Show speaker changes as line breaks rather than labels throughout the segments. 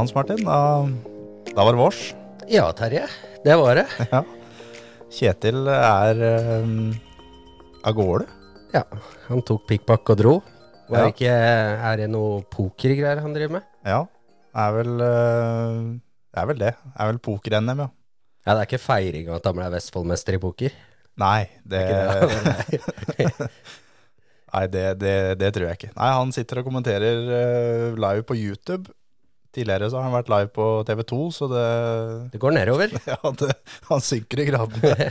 Hans Martin, da, da var det vårs.
Ja, Terje. Det var det.
Ja. Kjetil er um, av gårde.
Ja, Han tok pikkpakk og dro.
Ja.
ikke, er det noe pokergreier han driver med?
Ja, er vel uh, Det er vel det. Er vel poker-NM, ja.
Ja, Det er ikke feiring at han ble Vestfoldmester i poker?
Nei, det Nei, det, det, det tror jeg ikke. Nei, han sitter og kommenterer eh, live på YouTube. Tidligere så har han vært live på TV 2, så det,
Det går nedover.
ja, det Han synker i gradene.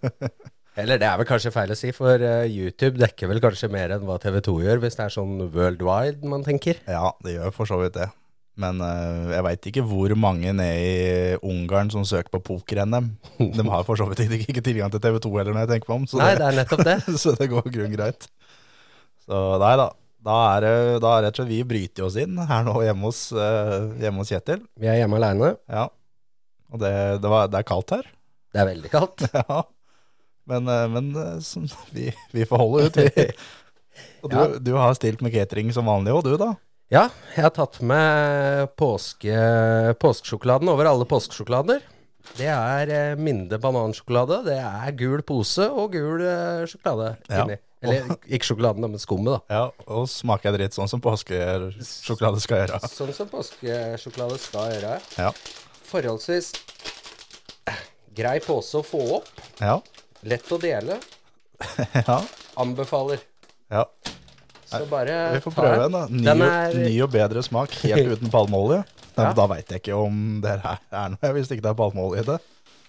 Eller det er vel kanskje feil å si, for eh, YouTube dekker vel kanskje mer enn hva TV2 gjør, hvis det er sånn worldwide man tenker.
Ja, det gjør for så vidt det. Men uh, jeg veit ikke hvor mange nede i Ungarn som søker på poker-NM. De har for så vidt ikke, ikke tilgang til TV 2 heller, når jeg tenker meg om. Så
Nei,
det,
det er nettopp det.
så det går grunn greit. Så nei da. Da er det da er rett og slett vi bryter oss inn her nå hjemme hos, eh, hjemme hos Kjetil.
Vi er hjemme aleine.
Ja. Og det, det, var, det er kaldt her.
Det er veldig kaldt.
Ja. Men, eh, men eh, så, vi, vi får holde ut, vi. Og du,
Ja.
du har stilt med catering som vanlig òg, du da?
Ja, jeg har tatt med påske, påskesjokoladen over alle påskesjokolader. Det er Minde banansjokolade, det er gul pose og gul sjokolade sjokolade
Ja.
Eller ikke sjokoladen, da, men skummet, da.
Ja, og smaker dritt sånn som påskesjokolade skal gjøre.
Sånn som påskesjokolade skal gjøre.
Ja.
Forholdsvis grei pose å få opp.
Ja.
Lett å dele.
ja.
Anbefaler.
ja.
Så bare
Vi får prøve
en.
da. Ny,
er
ny og bedre smak, helt uten palmeolje.
Ja.
da veit jeg ikke om det her er noe, hvis ikke det er palmeolje i det.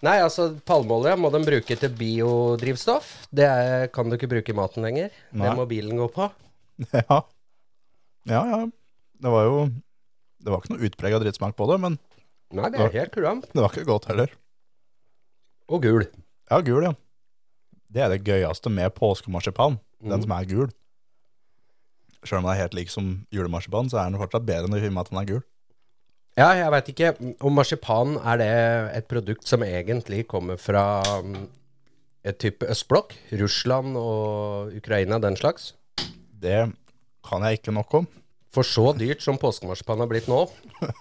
Nei, altså palmeolje må de bruke til biodrivstoff. Det er, kan du ikke bruke i maten lenger.
Nei.
Det må bilen gå på.
Ja. Ja, ja. Det var jo Det var ikke noe utprega drittsmak på det, men
Nei, det er helt kurant.
det var ikke godt heller.
Og gul.
Ja, gul, ja. Det er det gøyeste med påskemarsipan. Den
Mhm.
som er gul. Sjøl om den er helt lik som julemarsipan, så er den fortsatt bedre enn i med at den er gul.
Ja, jeg veit ikke om marsipan er det et produkt som egentlig kommer fra um, et type østblokk? Russland og Ukraina, den slags?
Det kan jeg ikke nok om.
For så dyrt som påskemarsipan har blitt nå,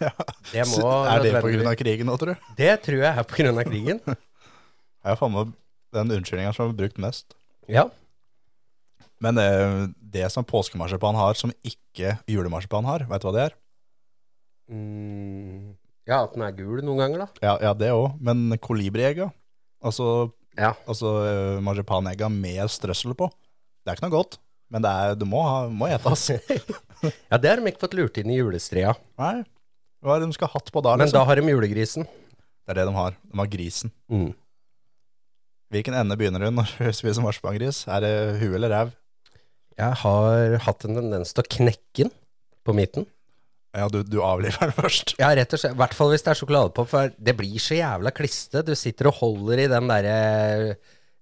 Ja.
det må
er det pga. krigen nå, tror du?
Det tror jeg er av krigen.
Jeg har faen meg den unnskyldninga som er brukt mest.
Ja.
Men det, det som påskemarsipan har, som ikke julemarsipan har, vet du hva det er?
Mm, ja, at den er gul noen ganger, da.
Ja, ja det òg, men kolibriegga, altså,
Ja.
altså uh, marsipanegga med strøssel på, det er ikke noe godt. Men det er, du må, ha, må ete, ass.
Ja, det har de ikke fått lurt inn i julestria.
Nei, hva er det de skal ha hatt på da,
Men da
liksom?
har de julegrisen.
Det er det de har. De har grisen.
Mm.
Hvilken ende begynner du når du spiser marsipangris? Er det hue eller ræv?
Jeg har hatt en tendens til å knekke den på midten.
Ja, du, du avliver den først.
Ja, rett og slett. I hvert fall hvis det er sjokoladepop, for det blir så jævla kliste. Du sitter og holder i den derre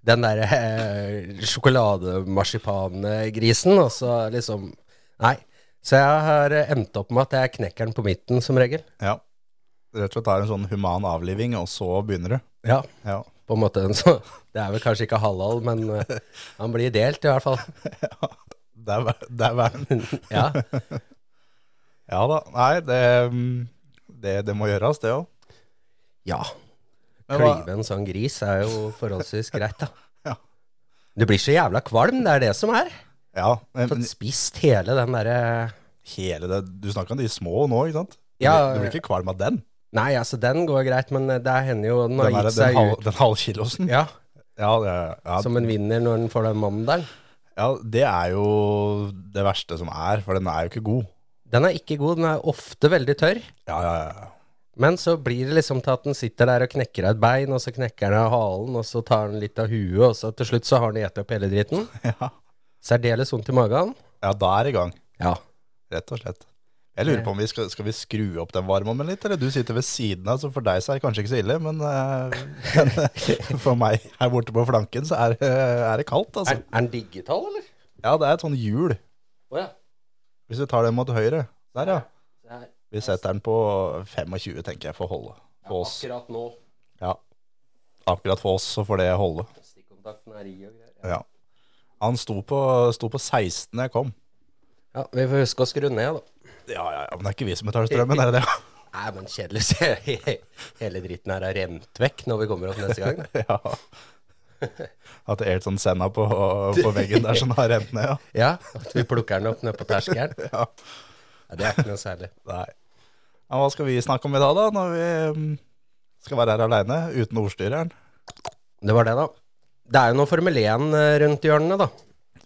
den derre eh, sjokolademarsipangrisen, og så liksom Nei. Så jeg har endt opp med at jeg knekker den på midten, som regel.
Ja. Rett og slett er en sånn human avliving, og så begynner du.
Ja,
Ja.
på en måte. Så det er vel kanskje ikke halal, men eh, han blir delt, i hvert fall.
Det er, det er verden.
Ja.
Ja da. Nei, det, det, det må gjøres, det òg.
ja.
Men
Klyve en sånn gris er jo forholdsvis greit, da.
Ja.
Du blir så jævla kvalm, det er det som er.
Ja, men
Fått spist hele den derre
hele det Du snakker om de små nå, ikke sant? Du
Ja,
Du blir ikke kvalm av den?
Nei, altså, den går greit, men det hender jo den har
Den,
gitt
den, halv,
ut.
den halvkilosen?
Ja,
Ja, ja,
som en vinner når den får den mandelen.
ja, det er jo det verste som er, for den er jo ikke god.
Den er ikke god, den er ofte veldig tørr.
Ja, ja, ja.
Men så blir det liksom til at den sitter der og knekker av et bein, og så knekker den av halen, og så tar den litt av huet, og så til slutt så har den gitt opp hele dritten.
Ja,
Særdeles vondt i magen.
ja da er det i gang.
Ja.
rett og slett. Jeg lurer på om vi skal, skal vi skru opp den varmeovnen litt, eller du sitter ved siden av, så for deg så er det kanskje ikke så ille, men, eh, men eh, for meg her borte på flanken så er, eh, er det kaldt, altså.
Er, er den digital, eller?
Ja, det er et sånn hjul.
Å ja.
Hvis vi tar den mot høyre. Der, ja. Vi setter den på 25, tenker jeg, for å holde. For oss.
akkurat nå.
Ja. Akkurat for oss, så får det holde.
Stikkontakten er i og greier.
Ja. Han sto på, sto på 16 da jeg kom.
Ja, vi får huske å skru ned, da.
Ja, ja, ja, men det er ikke vi som betaler strømmen, er det det?
Nei, men kjedelig. Se, Hele dritten her er rent vekk når vi kommer opp neste gang.
ja. At det er sånt senda på, på veggen der som har rent ned, ja.
Ja, at vi plukker den opp nede på terskelen.
ja.
Ja, det er ikke noe særlig.
Nei. Ja, hva skal vi snakke om i dag, da? Når vi mm, skal være her aleine uten ordstyreren?
Det var det, da. Det er jo noe Formel 1 rundt hjørnet, da.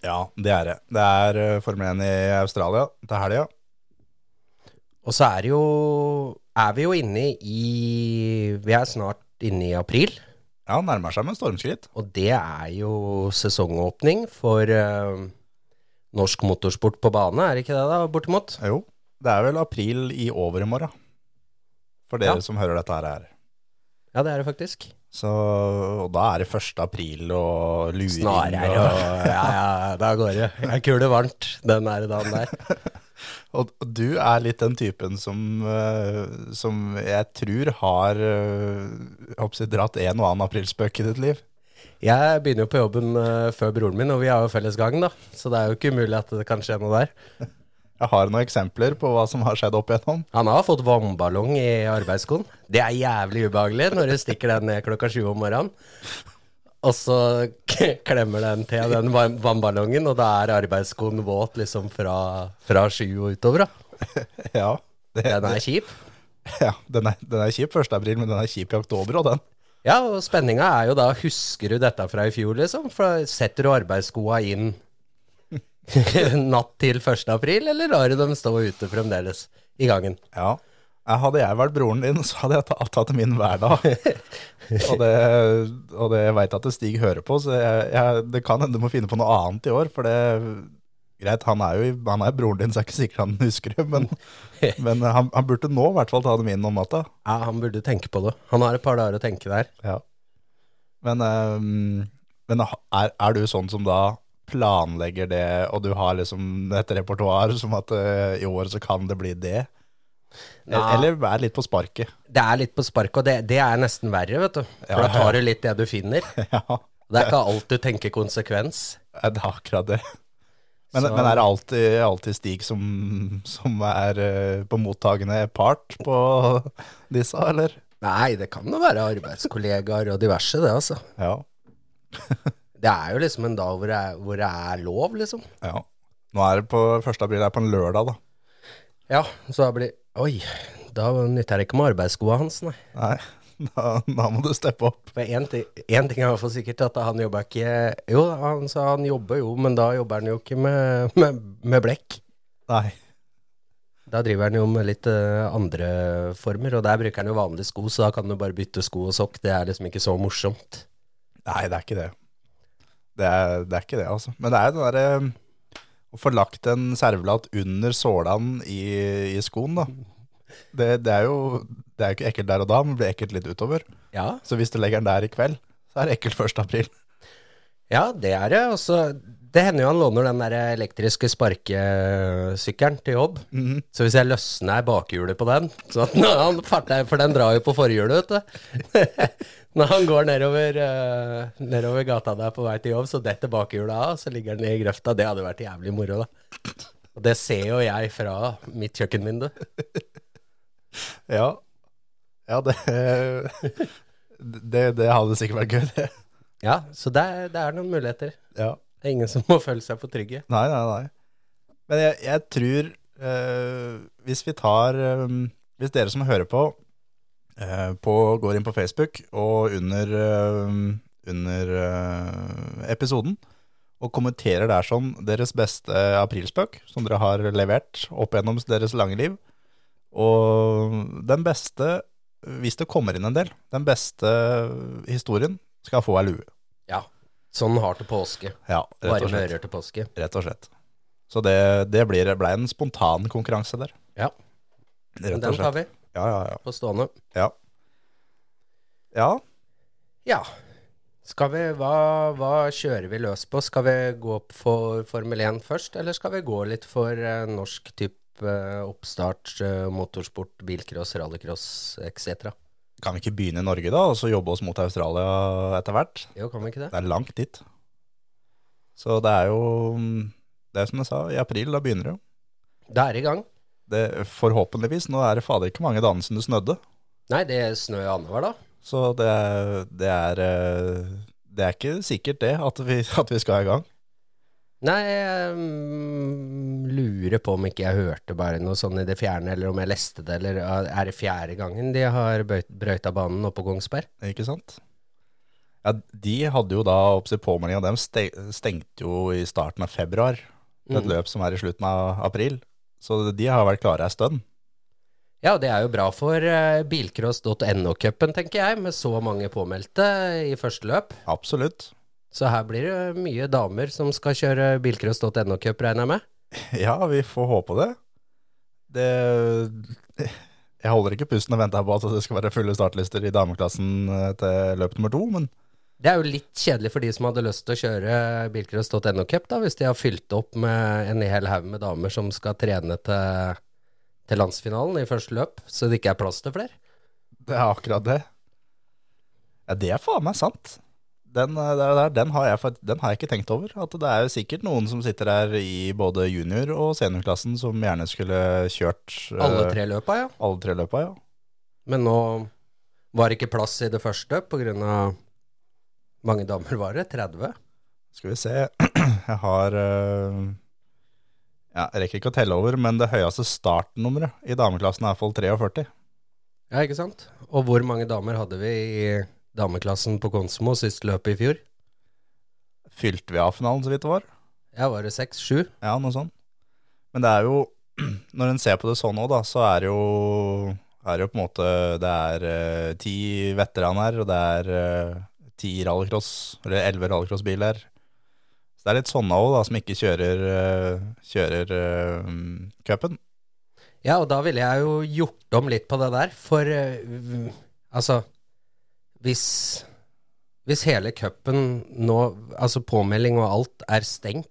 Ja, det er det. Det er eh, Formel 1 i Australia til helga.
Og så er det jo Er vi jo inne i Vi er snart inne i april.
Ja, nærmer seg med stormskritt.
Og det er jo sesongåpning for uh, norsk motorsport på bane, er det ikke det, da, bortimot?
Jo, det er vel april i overmorgen. For dere
Ja.
som hører dette her. er.
Ja, det er det faktisk.
Så, og da er det 1. april og luring
Snarere og Ja, ja, da går det. Det er kule varmt den der dagen der.
og du er litt den typen som, eh, som jeg tror har jeg, oppsett dratt en og annen aprilspøk i ditt liv.
Jeg begynner jo på jobben eh, før broren min, og vi har jo felles gang, da. Så det er jo ikke umulig at det kan skje noe der.
Jeg har noen eksempler på hva som har skjedd opp igjennom.
Han har fått vannballong i arbeidsskoen. Det er jævlig ubehagelig når du stikker den ned klokka sju om morgenen. Og så klemmer den til den vannballongen, og da er arbeidsskoen våt liksom fra, fra sju og utover. da.
Ja, det,
Den er kjip.
ja den, er, den er kjip 1. april, men den er kjip i oktober òg, den.
Ja, og spenninga er jo da, husker du dette fra i fjor, liksom? For setter du arbeidsskoa inn natt til 1. april, eller lar du dem stå ute fremdeles i gangen?
Ja. Hadde jeg vært broren din, så hadde jeg tatt dem min hver dag. og det, og det jeg veit at Stig hører på, så jeg, jeg, det kan hende du må finne på noe annet i år. For det Greit, han er jo han er broren din, så er ikke sikkert han husker det. Men, men han, han burde nå i hvert fall ta dem inn om natta.
Ja, han burde tenke på det. Han har et par dager å tenke der.
Ja. Men, um, men er, er du sånn som da planlegger det, og du har liksom et repertoar som at uh, i år så kan det bli det?
Nei.
Eller er litt på sparket?
Det er litt på spark, og det, det er nesten verre, vet du. For
Ja,
da tar du litt det du finner.
ja,
Det er ikke alt du tenker konsekvens.
det er akkurat det. Men, men er det alltid, alltid Stig som, som er eh, på mottagende part på disse, eller?
Nei, det kan jo være arbeidskollegaer og diverse, det, altså.
Ja.
Det er jo liksom en dag hvor det er, hvor det er lov, liksom.
ja. Nå er det på 1. april, det er på en lørdag, da.
Ja, så da blir Oi, da nytter det ikke med arbeidsskoa hans, nei.
Nei, da, da må du steppe opp.
For én ting, en ting er fall sikkert, at han jobber ikke Jo, han sa han jobber jo, men da jobber han jo ikke med, med, med blekk.
Nei.
Da driver han jo med litt uh, andre former, og der bruker han jo vanlige sko, så da kan du bare bytte sko og sokk. Det er liksom ikke så morsomt.
Nei, det er ikke det. Det er, det er ikke det, altså. Men det er det derre å få lagt en servelat under sålene i, i skoen, da. Det, det er jo det er ikke ekkelt der og da, men blir ekkelt litt utover.
Ja,
Så hvis du legger den der i kveld, så er det ekkelt 1. april.
ja det er det. Også, Det hender jo han låner den der elektriske sparkesykkelen til jobb. Så hvis jeg løsner bakhjulet på den så at han farter, For den drar jo på forhjulet, vet du. Når han går nedover, uh, nedover gata der på vei til jobb, så detter bakhjulet av, så ligger den i grøfta. Det hadde vært jævlig moro, da. Og det ser jo jeg fra mitt kjøkkenvindu.
Ja. Ja, det Det, det hadde sikkert vært gøy, det.
Ja, så det det er noen muligheter.
Ja.
Det er ingen som må føle seg for trygge.
Nei, nei, nei. Men jeg, jeg tror uh, Hvis vi tar um, Hvis dere som hører på, på går inn på Facebook og under, eh, under eh, episoden og kommenterer der sånn deres beste aprilspøk som dere har levert opp gjennom deres lange liv. Og den beste, hvis det kommer inn en del, den beste historien skal få ei lue.
Ja. Sånn har til påske.
Ja, rett og slett.
ører til påske.
Rett og slett. Så det, det blir, ble en spontan konkurranse der.
Ja,
Rett og
den tar vi
Ja, ja, ja.
på stående.
ja. Ja,
Ja. Skal vi, hva, hva kjører vi løs på? Skal vi gå opp for Formel 1 først, eller skal vi gå litt for uh, norsk type uh, oppstart, uh, motorsport, bilcross, rallycross etc.?
kan vi ikke begynne i Norge da, og så jobbe oss mot Australia etter hvert?
Jo, kan vi ikke det?
Det er langt dit. Så det er jo, det er som jeg sa, i april, da begynner det jo.
Det er i gang.
Det, forhåpentligvis, nå er det fader ikke mange dagene siden det snødde.
Nei, det snør annenhver, da.
Så det, det er eh, Det er ikke sikkert det, at vi, at vi skal i gang.
Nei, jeg mm, lurer på om ikke jeg hørte bare noe sånn i det fjerne, eller om jeg leste det, eller uh, er det fjerde gangen de har brøyta banen oppe på Kongsberg?
Ikke sant? Ja, de hadde jo da oppsi påmeldinga, dem stengte jo i starten av februar. Et
mm.
løp som er i slutten av april. Så de har vært klare ei stund.
Ja, det er jo bra for uh, bilcross.no-cupen, tenker jeg, med så mange påmeldte i første løp.
Absolutt.
Så her blir det mye damer som skal kjøre bilcross.no-cup, regner jeg med.
Ja, vi får håpe det. Det Jeg holder ikke pusten og venter på at det skal være fulle startlister i dameklassen eh, til løp nummer to, men
Det er jo litt kjedelig for de som hadde lyst til å kjøre bilcross.no-cup, da, hvis de har fylt opp med en hel haug med damer som skal trene til, til landsfinalen i første løp, så det ikke er plass til flere.
det er akkurat det. Ja, det er faen meg sant. Den, eh, der, der, den, har jeg, den har jeg ikke tenkt over. At det er jo sikkert noen som sitter her i både junior- og seniorklassen som gjerne skulle kjørt eh,
Alle tre løpa, ja.
alle tre løpa, ja.
Men nå var det ikke plass i det første av mange damer var det? 30?
Skal vi se Jeg har eh, ja, Jeg rekker ikke å telle over, men det høyeste startnummeret i dameklassen er iallfall 43.
Ja, ikke sant? Og hvor mange damer hadde vi i dameklassen på Konsmo sist løpet i fjor?
Fylte vi av finalen, så vidt det var?
Ja, var det seks? Sju?
Ja, noe sånt. Men det er jo Når en ser på det sånn òg, da, så er det jo er jo på en måte Det er uh, ti veteraner, og det er eh, ti rallycross, eller elleve rallycrossbiler. Så det er litt sånne òg, da, som ikke kjører, eh, kjører eh, cupen.
Ja, og da ville jeg jo gjort om litt på det der, for eh, altså Hvis Hvis hele cupen nå, altså påmelding og alt, er stengt,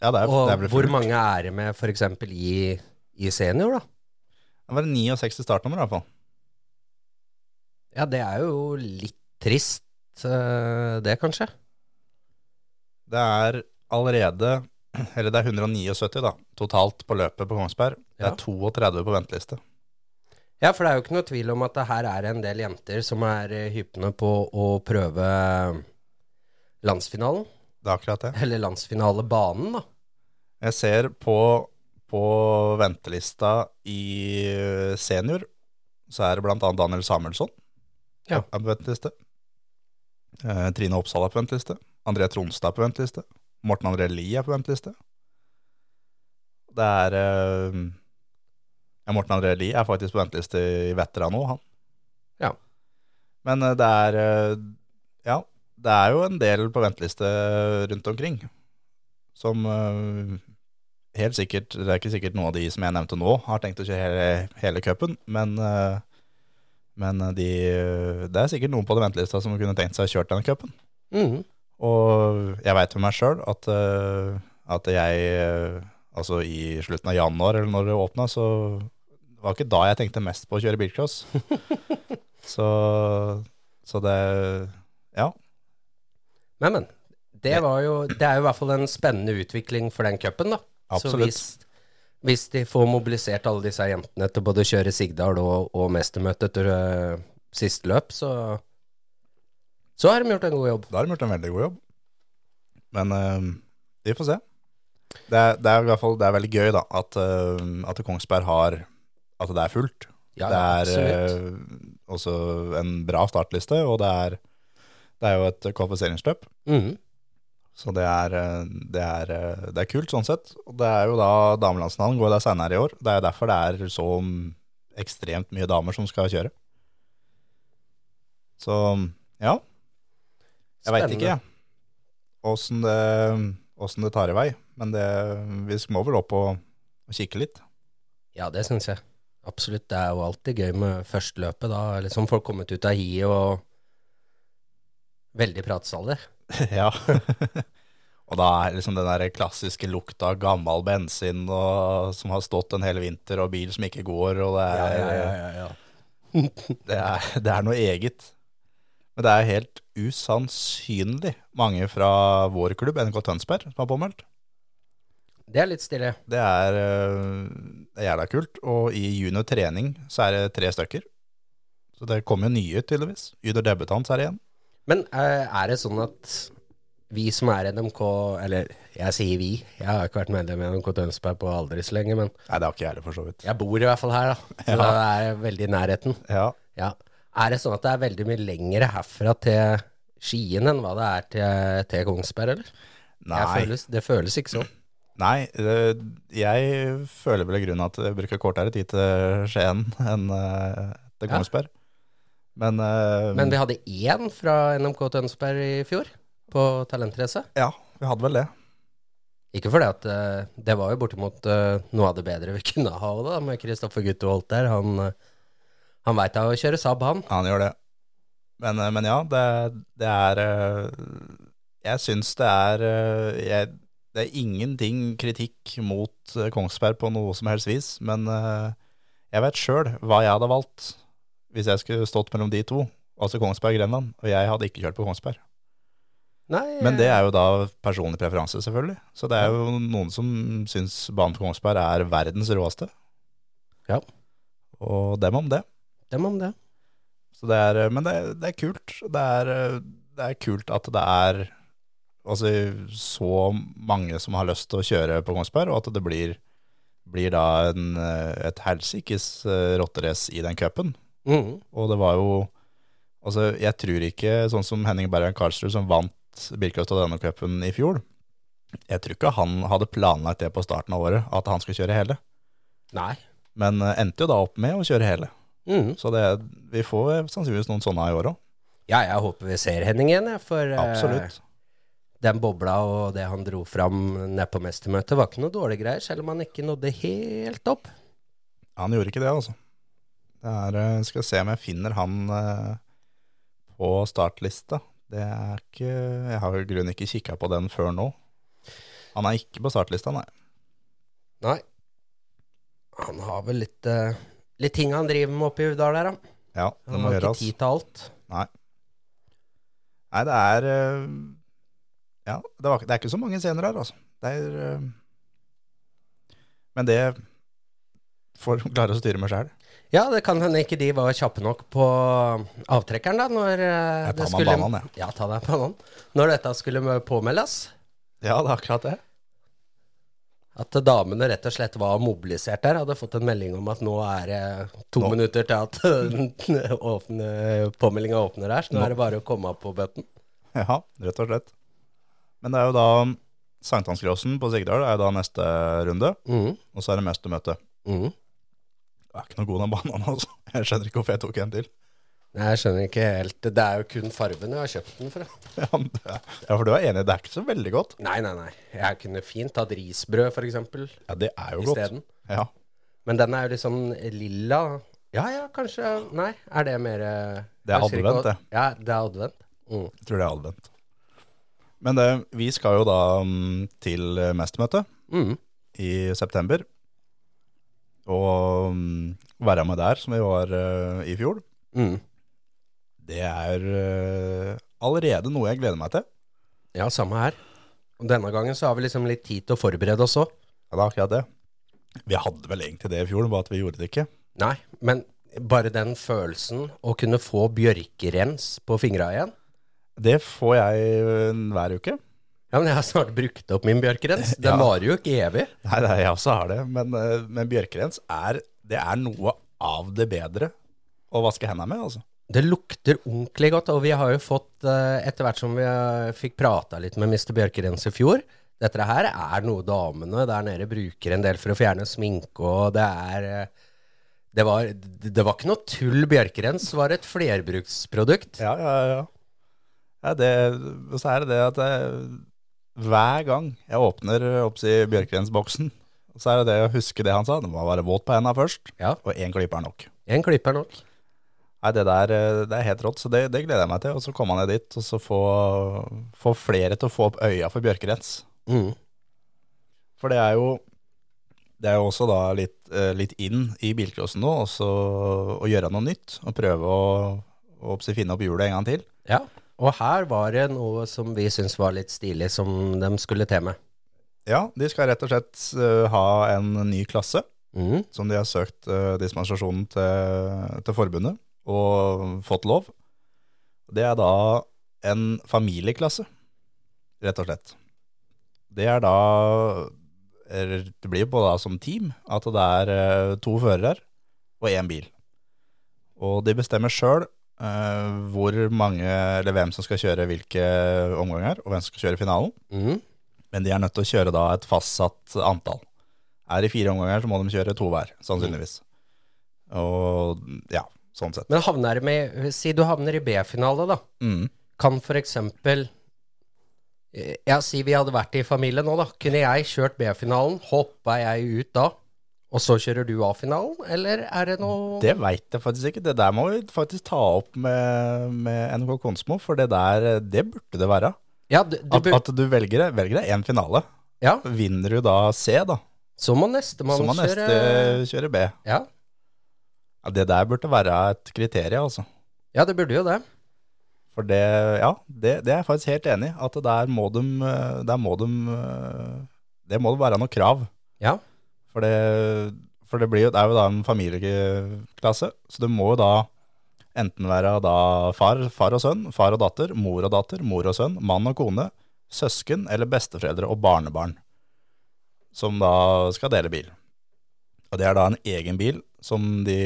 Ja, det er,
og
det er
hvor mange er det med f.eks. I, i senior, da?
Det var 69 startnummer, i hvert fall.
Ja, det er jo litt trist, eh, det, kanskje.
Det er allerede Eller det er 179 da, totalt på løpet på Kongsberg. Det
Ja.
er 32 på venteliste.
Ja, for det er jo ikke noe tvil om at det her er en del jenter som er hypne på å prøve landsfinalen.
Det er akkurat det.
Eller landsfinalebanen, da.
Jeg ser på, på ventelista i eh, senior, så er det annet Daniel Samuelsson
Ja.
på venteliste. Eh, Trine Oppsal er på venteliste. André Tronstad er på venteliste. Morten André Lie er på venteliste. Det er eh, ja, Morten André Lie er faktisk på venteliste i Vettera nå, han.
Ja.
Men eh, det er Ja, det er jo en del på venteliste rundt omkring som helt sikkert Det er ikke sikkert noen av de som jeg nevnte nå, har tenkt å kjøre hele, hele cupen, men, eh, men de, det er sikkert noen på den ventelista som kunne tenkt seg å kjøre denne cupen.
Mm.
Og jeg veit med meg sjøl at, eh, at jeg eh, Altså i slutten av januar, eller når det åpna, så det var ikke da jeg tenkte mest på å kjøre bilcross. så, så det Ja.
Men, men. Det, var jo, det er jo i hvert fall en spennende utvikling for den cupen, da.
Absolutt.
Så hvis, hvis de får mobilisert alle disse jentene til både å kjøre Sigdal og, og mestermøte etter uh, siste løp, så så har de gjort en god jobb.
Da har de gjort en veldig god jobb. Men uh, vi får se. Det er, det er i hvert fall det er veldig gøy da, at, uh, at Kongsberg har At det er fullt.
Ja,
det er eh, også en bra startliste, og det er, det er jo et kvalifiseringsløp.
Mhm.
Så det er, eh, det, er, eh, det er kult sånn sett. Og det er jo da damelandsfinalen går der senere i år. Det er derfor det er så ekstremt mye damer som skal kjøre. Så ja. Jeg veit ikke. Åssen det, åssen det tar i vei. Men det, vi må vel opp og, og kikke litt.
Ja, det syns jeg. Absolutt. Det er jo alltid gøy med førsteløpet. Da liksom folk kommet ut av hiet og veldig pratsalig.
ja. og da er liksom den der klassiske lukta av gammel bensin og, som har stått en hel vinter, og bil som ikke går, og det er, det er, det er noe eget. Men det er helt usannsynlig mange fra vår klubb, NK Tønsberg, som har påmeldt.
Det er litt stille.
Det er, øh, det er jævla kult. Og i junior trening så er det tre stykker. Så det kommer jo nye, tydeligvis. Junior debutant er det igjen.
Men eh, er det sånn at vi som er NMK, eller jeg sier vi, jeg har ikke vært medlem i NMK Tønsberg på aldri så lenge, men
Nei, det har ikke jeg heller, for så vidt.
jeg bor i hvert fall her, da. Så
Ja.
det er veldig i nærheten.
Ja.
Ja. Er det sånn at det er veldig mye lengre herfra til Skien enn hva det er til, til Kongsberg, eller?
Nei,
føles, det føles ikke sånn.
nei jeg føler vel i grunnen at jeg bruker kortere tid til Skien enn til til
Ja.
Men, uh,
Men vi hadde én fra NMK Tønsberg i fjor, på talentrace.
ja, vi hadde vel det.
Ikke fordi at uh, det var jo bortimot uh, noe av det bedre vi kunne ha da, med Kristoffer Gutteholt der. Han, uh, han veit da å kjøre Saab, han.
Han gjør det. Men, men ja, det, det er Jeg syns det er jeg, Det er ingenting kritikk mot Kongsberg på noe som helst vis, men jeg vet sjøl hva jeg hadde valgt hvis jeg skulle stått mellom de to, altså Kongsberg og Grenland, og jeg hadde ikke kjørt på Kongsberg.
Nei,
Men det er jo da personlig preferanse, selvfølgelig. Så det er jo noen som syns banen på Kongsberg er verdens råeste.
Ja.
Og dem om det.
dem om det.
Så det er, men det, det er kult. Det er, det er kult at det er altså, så mange som har lyst til å kjøre på Kongsberg, og at det blir, blir da en, et helsikes eh, rotterace i den cupen.
Mhm.
Og det var jo Altså, jeg tror ikke, sånn som Henning Bergen Karlsrud, som vant Birkelstad denne cupen i fjor, jeg tror ikke han hadde planlagt det på starten av året, at han skulle kjøre hele.
Nei.
Men eh, endte jo da opp med å kjøre hele.
Mm.
Så det, vi får sannsynligvis noen sånne i år òg.
Ja, jeg håper vi ser Henning igjen, for eh,
Absolutt.
den bobla og det han dro fram nede på mestermøtet, var ikke noe dårlige greier, selv om han ikke nådde helt opp.
Han gjorde ikke det, altså. Det er, eh, skal se om jeg finner han eh, på startlista. Det er ikke Jeg har i grunnen ikke kikka på den før nå. Han er ikke på startlista, nei.
Nei. Han har vel litt, eh, litt ting han driver med oppe i Uvdal der, da.
Ja, det
Han
må
har ikke tid til alt.
Nei. Nei, det er Ja, det, var, det er ikke så mange scener her, altså. Det er Men det får de klare å styre med sjøl.
Ja, det kan hende ikke de var kjappe nok på avtrekkeren, da, når eh,
Jeg tar
det
meg
skulle
banan, jeg.
Ja, ta deg banan. Når dette skulle påmeldes.
Ja, det er akkurat det.
At damene rett og slett var mobilisert der, hadde fått en melding om at nå er det to
Nå-
minutter til at åpne, påmeldinga åpner her, så nå
Nå-
er det bare å komme opp på bøtten.
Ja, rett og slett. Men det er jo da Sankthansgrossen på Sigdal er da neste runde,
mm.
og så er det mestermøte.
mhm.
Det er ikke noe god den bananen, altså. Jeg skjønner ikke hvorfor jeg tok en til.
Nei, Jeg skjønner ikke helt. Det er jo kun fargen jeg har kjøpt den for.
Ja, men det ja, for du er enig, det er ikke så veldig godt.
Nei, nei, nei. Jeg kunne fint tatt risbrød, for eksempel,
Ja, det er jo godt.
isteden.
Ja,
Men den er jo litt sånn lilla. Ja ja, kanskje Nei, er det mer eh,
Det er
ikke-
advent, det.
Ja, det er advent. Mm.
jeg tror det er advent. Men det, vi skal jo da mm, til mestermøtet
Mm.
i september, og um, være med der, som vi var uh, i fjor.
Mm.
Det er uh, allerede noe jeg gleder meg til.
Ja, samme her. Og denne gangen så har vi liksom litt tid til å forberede oss òg.
Ja, det er akkurat det. Vi hadde vel egentlig det i fjor, bare at vi gjorde det ikke.
Nei, men bare den følelsen å kunne få bjørkerens på fingra igjen
Det får jeg eh, hver uke.
Ja, men jeg har snart brukt opp min bjørkrens. Den
Ja.
varer jo ikke evig.
Nei, nei, jeg også har det. Men, eh, men bjørkrens er, det er noe av det bedre å vaske hendene med, altså.
Det lukter ordentlig godt, og vi har jo fått, eh, etter hvert som vi eh, fikk prata litt med Mr. Bjørkerens i fjor Dette her er noe damene der nede bruker en del for å fjerne sminke, og det er Det var, det var ikke noe tull. Bjørkerens var et flerbruksprodukt.
Ja, ja, ja. ja det, så er det det at det, hver gang jeg åpner opp i Bjørkgrensboksen, så er det det å huske det han sa. Det må være våt på henda først,
Ja.
og én klype er nok.
En klipper nok.
Nei, det der eh, det er helt rått, så det, det gleder jeg meg til. Og så komme ned dit, og så få, få flere til å få opp øya for Bjørkrens.
Mm.
For det er jo det er jo også da litt, eh, litt inn i bilcrossen nå, også å gjøre noe nytt. Og prøve å, å finne opp hjulet en gang til.
Ja. Og her var det noe som vi syntes var litt stilig, som de skulle til med.
Ja, de skal rett og slett eh, ha en ny klasse,
Mm.
som de har søkt uh, dispensasjonen til, til forbundet, og fått lov. Det er da en familieklasse, rett og slett. Det er da Det blir på da som team at det er eh, to førere og én bil. Og de bestemmer sjøl hvor mange, eller hvem som skal kjøre hvilke omganger, og hvem som skal kjøre finalen.
Mm.
Men de er nødt til å kjøre da et fastsatt antall. Er det fire omganger, så må de kjøre to hver, sannsynligvis. Og ja, sånn sett.
Men havner med Si du havner i B-finale, da.
Mm.
Kan eksempel eh, Ja, si vi hadde vært i familie nå, da. Kunne jeg kjørt B-finalen? Hoppa jeg ut da? Og så kjører du A-finalen? Eller er det noe
Det veit jeg faktisk ikke. Det der må vi faktisk ta opp med, med NRK Konsmo, for det der, det burde det være.
Ja, du, du,
At, at du velger det- velger deg én finale.
ja,
Vinner du da C, da,
så må nestemann kjøre
neste kjøre B.
ja.
Ja, det der burde være et kriterium, altså.
ja, det burde jo det.
For det, ja, det, det er jeg faktisk helt enig i. At der må de, der må de Det må være noe krav.
Ja.
For det, for det, jo, det er jo da en familieklasse, så det må jo da enten være da far, far og sønn, far og datter, mor og datter, mor og sønn, mann og kone, søsken eller besteforeldre og barnebarn, som da skal dele bil. Og det er da en egen bil som de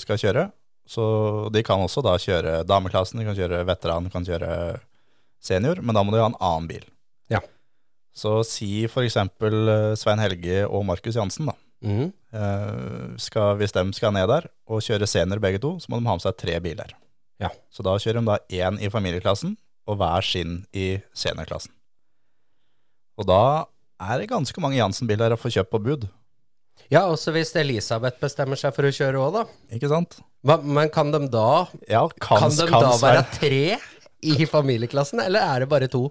skal kjøre, så de kan også da kjøre dameklassen, de kan kjøre veteran, de kan kjøre senior, men da må de ha en annen bil.
Ja.
Så si eksempel eh, Svein Helge og Markus Jansen da. Eh, skal, hvis de skal ned der og kjøre senior begge to, så må de ha med seg tre biler.
Ja.
Så da kjører de da én i familieklassen og hver sin i seniorklassen. Og da er det ganske mange Jansen-biler å få kjøpt på bud,
Ja, også hvis Elisabeth bestemmer seg for å kjøre òg, da.
ikke sant?
Men, men kan de da
Ja, kan,
Kan de
kan
da være tre i familieklassen, eller er det bare to?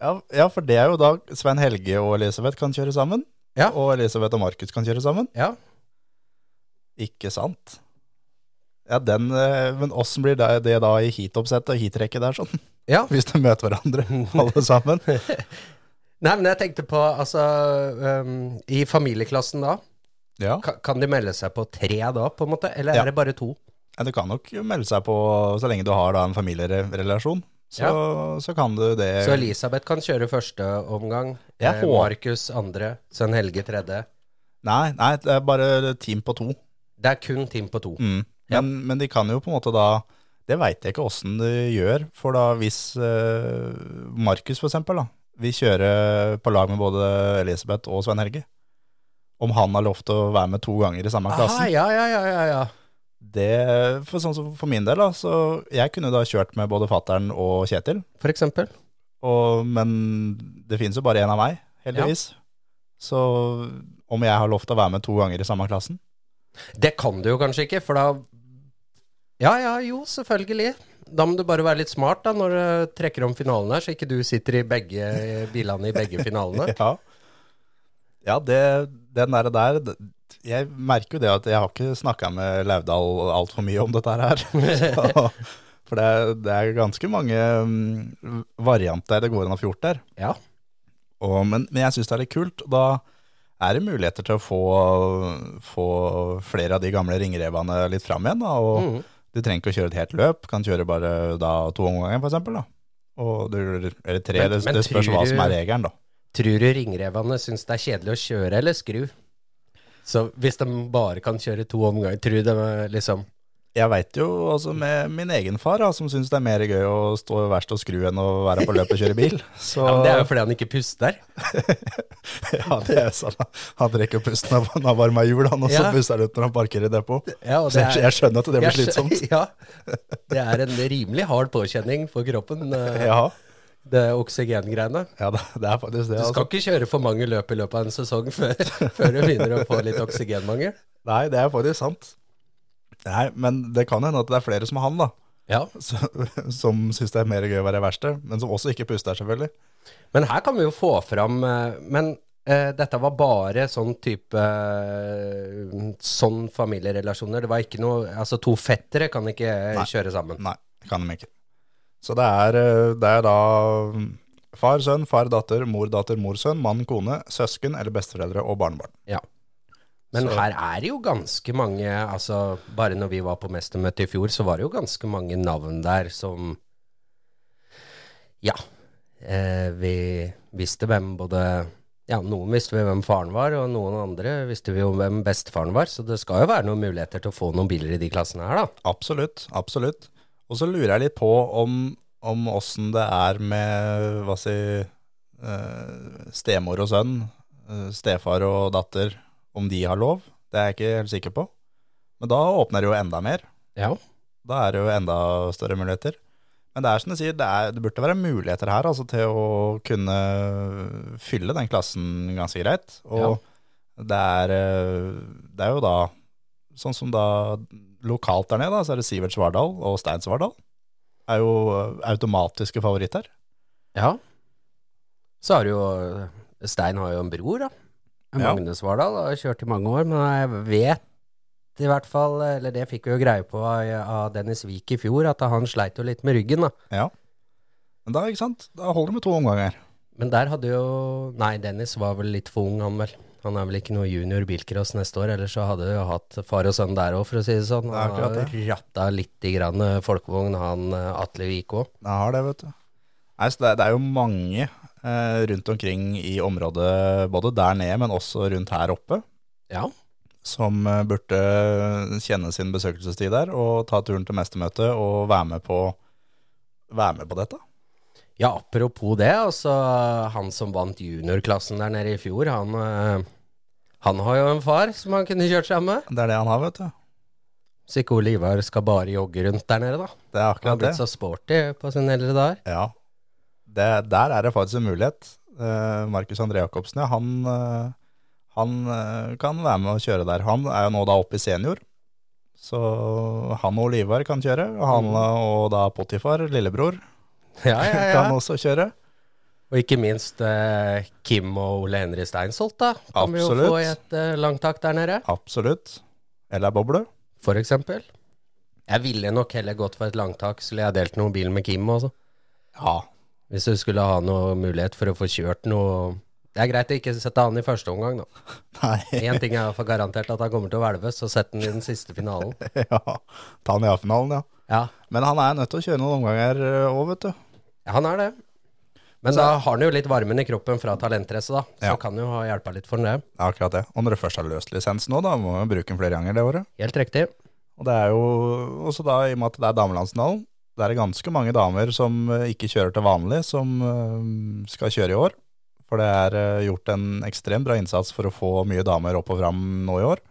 Ja, ja, for det er jo da Svein Helge og Elisabeth kan kjøre sammen,
Ja.
og Elisabeth og Markus kan kjøre sammen.
Ja.
Ikke sant? Ja, den, eh, men åssen blir det, det da i heatoppsettet og heatrekket der sånn?
ja.
Hvis de møter hverandre, alle sammen?
Nei, men jeg tenkte på, altså um, I familieklassen da,
Ja.
ka- kan de melde seg på tre da, på en måte? Eller
Ja.
er det bare to?
Ja, Du kan nok melde seg på så lenge du har da en familierelasjon. Så, så kan du det.
Så Elisabeth kan kjøre første omgang, eh, Markus andre, Sønn Helge tredje.
Nei, nei, det er bare team på to.
Det er kun team på to.
Mm. Men, men de kan jo på en måte da Det veit jeg ikke åssen de gjør. For da hvis eh, Markus da vil kjøre på lag med både Elisabeth og Svein Helge, om han har lov til å være med to ganger i samme klassen
ja, ja, ja, ja, ja.
Det, for sånn som for min del, da, så jeg kunne da kjørt med både fattern og Kjetil.
For eksempel.
Og, men det finnes jo bare én av meg, heldigvis. Så om jeg har lov til å være med to ganger i samme klassen
Det kan du jo kanskje ikke, for da Ja, ja, jo, selvfølgelig. Da må du bare være litt smart da når du trekker om finalen her, så ikke du sitter i begge bilene i begge finalene.
Ja, ja det, den der, der Jeg merker jo det at jeg har ikke snakka med Laudal altfor mye om dette her. Så, for det er, det er ganske mange mm, varianter det går an å få gjort der.
Ja.
Og, men, men jeg syns det er litt kult. Da er det muligheter til å få, få flere av de gamle ringrevene litt fram igjen. Da, og
mm.
Du trenger ikke å kjøre et helt løp, kan kjøre bare da, to omganger du, eller tre,
Men-
det, det spørs hva som er regelen, da.
Tror du ringrevene syns det er kjedelig å kjøre eller skru? Så hvis de bare kan kjøre to omganger, tror de liksom
Jeg veit jo altså med min egen far, da, som syns det er mer gøy å stå verst og skru enn å være på løpet og kjøre bil. Så
ja, men Det er jo fordi han ikke puster.
ja, det er sånn. Han trekker pusten av han har varma hjul, han, og så
Ja.
puster han ut når han parkerer i depot.
Ja, og
Så jeg, jeg skjønner at det blir slitsomt.
Ja, det er en rimelig hard påkjenning for kroppen. eh.
Ja.
Det oksygengreiene.
Ja, det, det er faktisk det.
Du skal
Altså.
ikke kjøre for mange løp i løpet av en sesong før, før du begynner å få litt oksygenmangel.
Nei, det er faktisk sant. Nei, men det kan hende at det er flere som han, da.
Ja,
Så, som syns det er mer gøy å være verste, men som også ikke puster, selvfølgelig.
Men her kan vi jo få fram eh, Men eh, dette var bare sånn type eh, Sånn familierelasjoner. Det var ikke noe Altså, to fettere kan ikke
Nei.
kjøre sammen.
Nei, kan de ikke. Så det er, eh, det er da far, sønn, far, datter, mor, datter, mor, sønn, mann, kone, søsken eller besteforeldre og barnebarn.
Ja. Men
Så-
her er det jo ganske mange Altså, bare når vi var på mestermøte i fjor, så var det jo ganske mange navn der som Ja. Eh, vi visste hvem både Ja, noen visste vi hvem faren var, og noen andre visste vi jo hvem bestefaren var, så det skal jo være noen muligheter til å få noen biler i de klassene her, da.
Absolutt, absolutt. Og så lurer jeg litt på om, om åssen det er med, hva si, eh, stemor og sønn, eh, stefar og datter, om de har lov. Det er jeg ikke helt sikker på. Men da åpner det jo enda mer.
Ja.
Da er det jo enda større muligheter. Men det er som du sier, det, er, det burde være muligheter her altså, til å kunne fylle den klassen ganske greit. Og det, er, eh, det er jo da, sånn som da lokalt der nede, da, så er det Sivert Svardal og Stein Svardal. Er jo eh, automatiske favoritter.
Ja. Så har du jo Stein har jo en bror, da.
Ja.
Svardal har kjørt i mange år, men jeg vet i hvert fall, eller det fikk vi jo greie på av, av Dennis Wiik i fjor, at han sleit jo litt med ryggen, da.
Ja. Men da, ikke sant, da holder det med to omganger.
Men der hadde jo Nei, Dennis var vel litt for ung, han vel. Han er vel ikke noe junior bilcross neste år, ellers så hadde vi jo hatt far og sønn der òg, for å si det sånn. Han
akkurat
har ratta i grann eh, folkevogn, han eh, Atle Vik òg.
Jeg har det, vet du. Nei, så det, det er jo mange eh, rundt omkring i området, både der nede, men også rundt her oppe,
Ja.
som eh, burde kjenne sin besøkelsestid der, og ta turen til mestermøtet og være med på, være med på dette.
Ja, apropos det, altså han som vant juniorklassen der nede i fjor, han, eh, han har jo en far som han kunne kjørt seg med.
Det er det han har, vet du.
Så ikke Ole Ivar skal bare jogge rundt der nede, da.
Det er akkurat det.
Han har
blitt det.
så sporty på sine eldre dager.
Ja, det, der er det faktisk en mulighet. Uh, Markus André Jacobsen, ja, han, uh, han uh, kan være med å kjøre der. Han er jo nå da oppe i senior, så han og Olivar kan kjøre. Og han og da Potifar, lillebror,
Ja, ja, ja.
kan også kjøre.
Og ikke minst eh, Kim og Ole Henri Steinsholt, da. Kan vi jo få i et eh, langtak der nede,
Absolutt. Eller boble.
for eksempel. Jeg ville nok heller gått for et langtak, skulle jeg delt noen bil med Kim også.
Ja,
Hvis du skulle ha noe mulighet for å få kjørt noe Det er greit å ikke sette han i første omgang, da.
nei,
Én ting er iallfall garantert at han kommer til å hvelve, og sette han i den siste finalen.
ja. Ta han i A-finalen, ja.
Ja,
Men han er nødt til å kjøre noen omganger òg, vet du.
ja han er det. Men da har han jo litt varmen i kroppen fra talentrace, da. Så
Ja.
kan jo ha hjelpa litt for det.
Ja, akkurat det. Og når du først har løst lisensen nå, da må du bruke den flere ganger det året.
Helt riktig.
Og det er jo også da, i og med at det er damelandsfinalen, det er ganske mange damer som eh, ikke kjører til vanlig, som eh, skal kjøre i år. For det er eh, gjort en ekstremt bra innsats for å få mye damer opp og fram nå i år.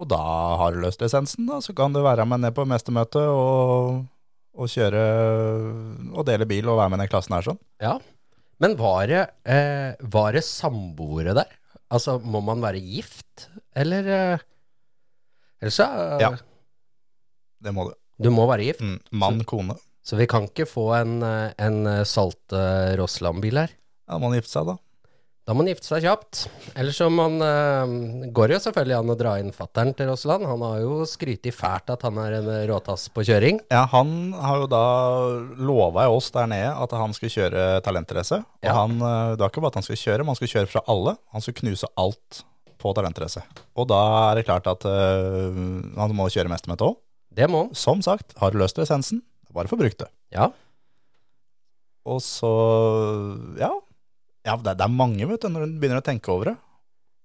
Og da har du løst lisensen, da, så kan du være med ned på mestermøtet og, og kjøre og dele bil og være med i den klassen her sånn.
Ja. Men var det, eh, var det samboere der? Altså, må man være gift, eller eh, Eller så eh,
Ja. Det må du.
Du må være gift.
Mm. Mann, kone.
Så vi kan ikke få en, eh, en eh, Salte Rossland-bil her.
Ja, da må man gifte seg, da.
Da må man gifte seg kjapt. Ellers så man, uh, går jo selvfølgelig an å dra inn fattern til Rossland. Han har jo skrytt fælt at han er en råtass på kjøring.
Ja, han har jo da lova oss der nede at han skulle kjøre talentrace. Og
Ja.
han, eh, det var ikke bare at han skulle kjøre, men han skulle kjøre fra alle. Han skulle knuse alt på talentrace. Og da er det klart at uh, han må kjøre mestermøte òg.
Det må han.
Som sagt, har du løst lisensen, bare brukt det.
Ja.
Og så, ja. Ja det, det er mange, vet du, når du begynner å tenke over det.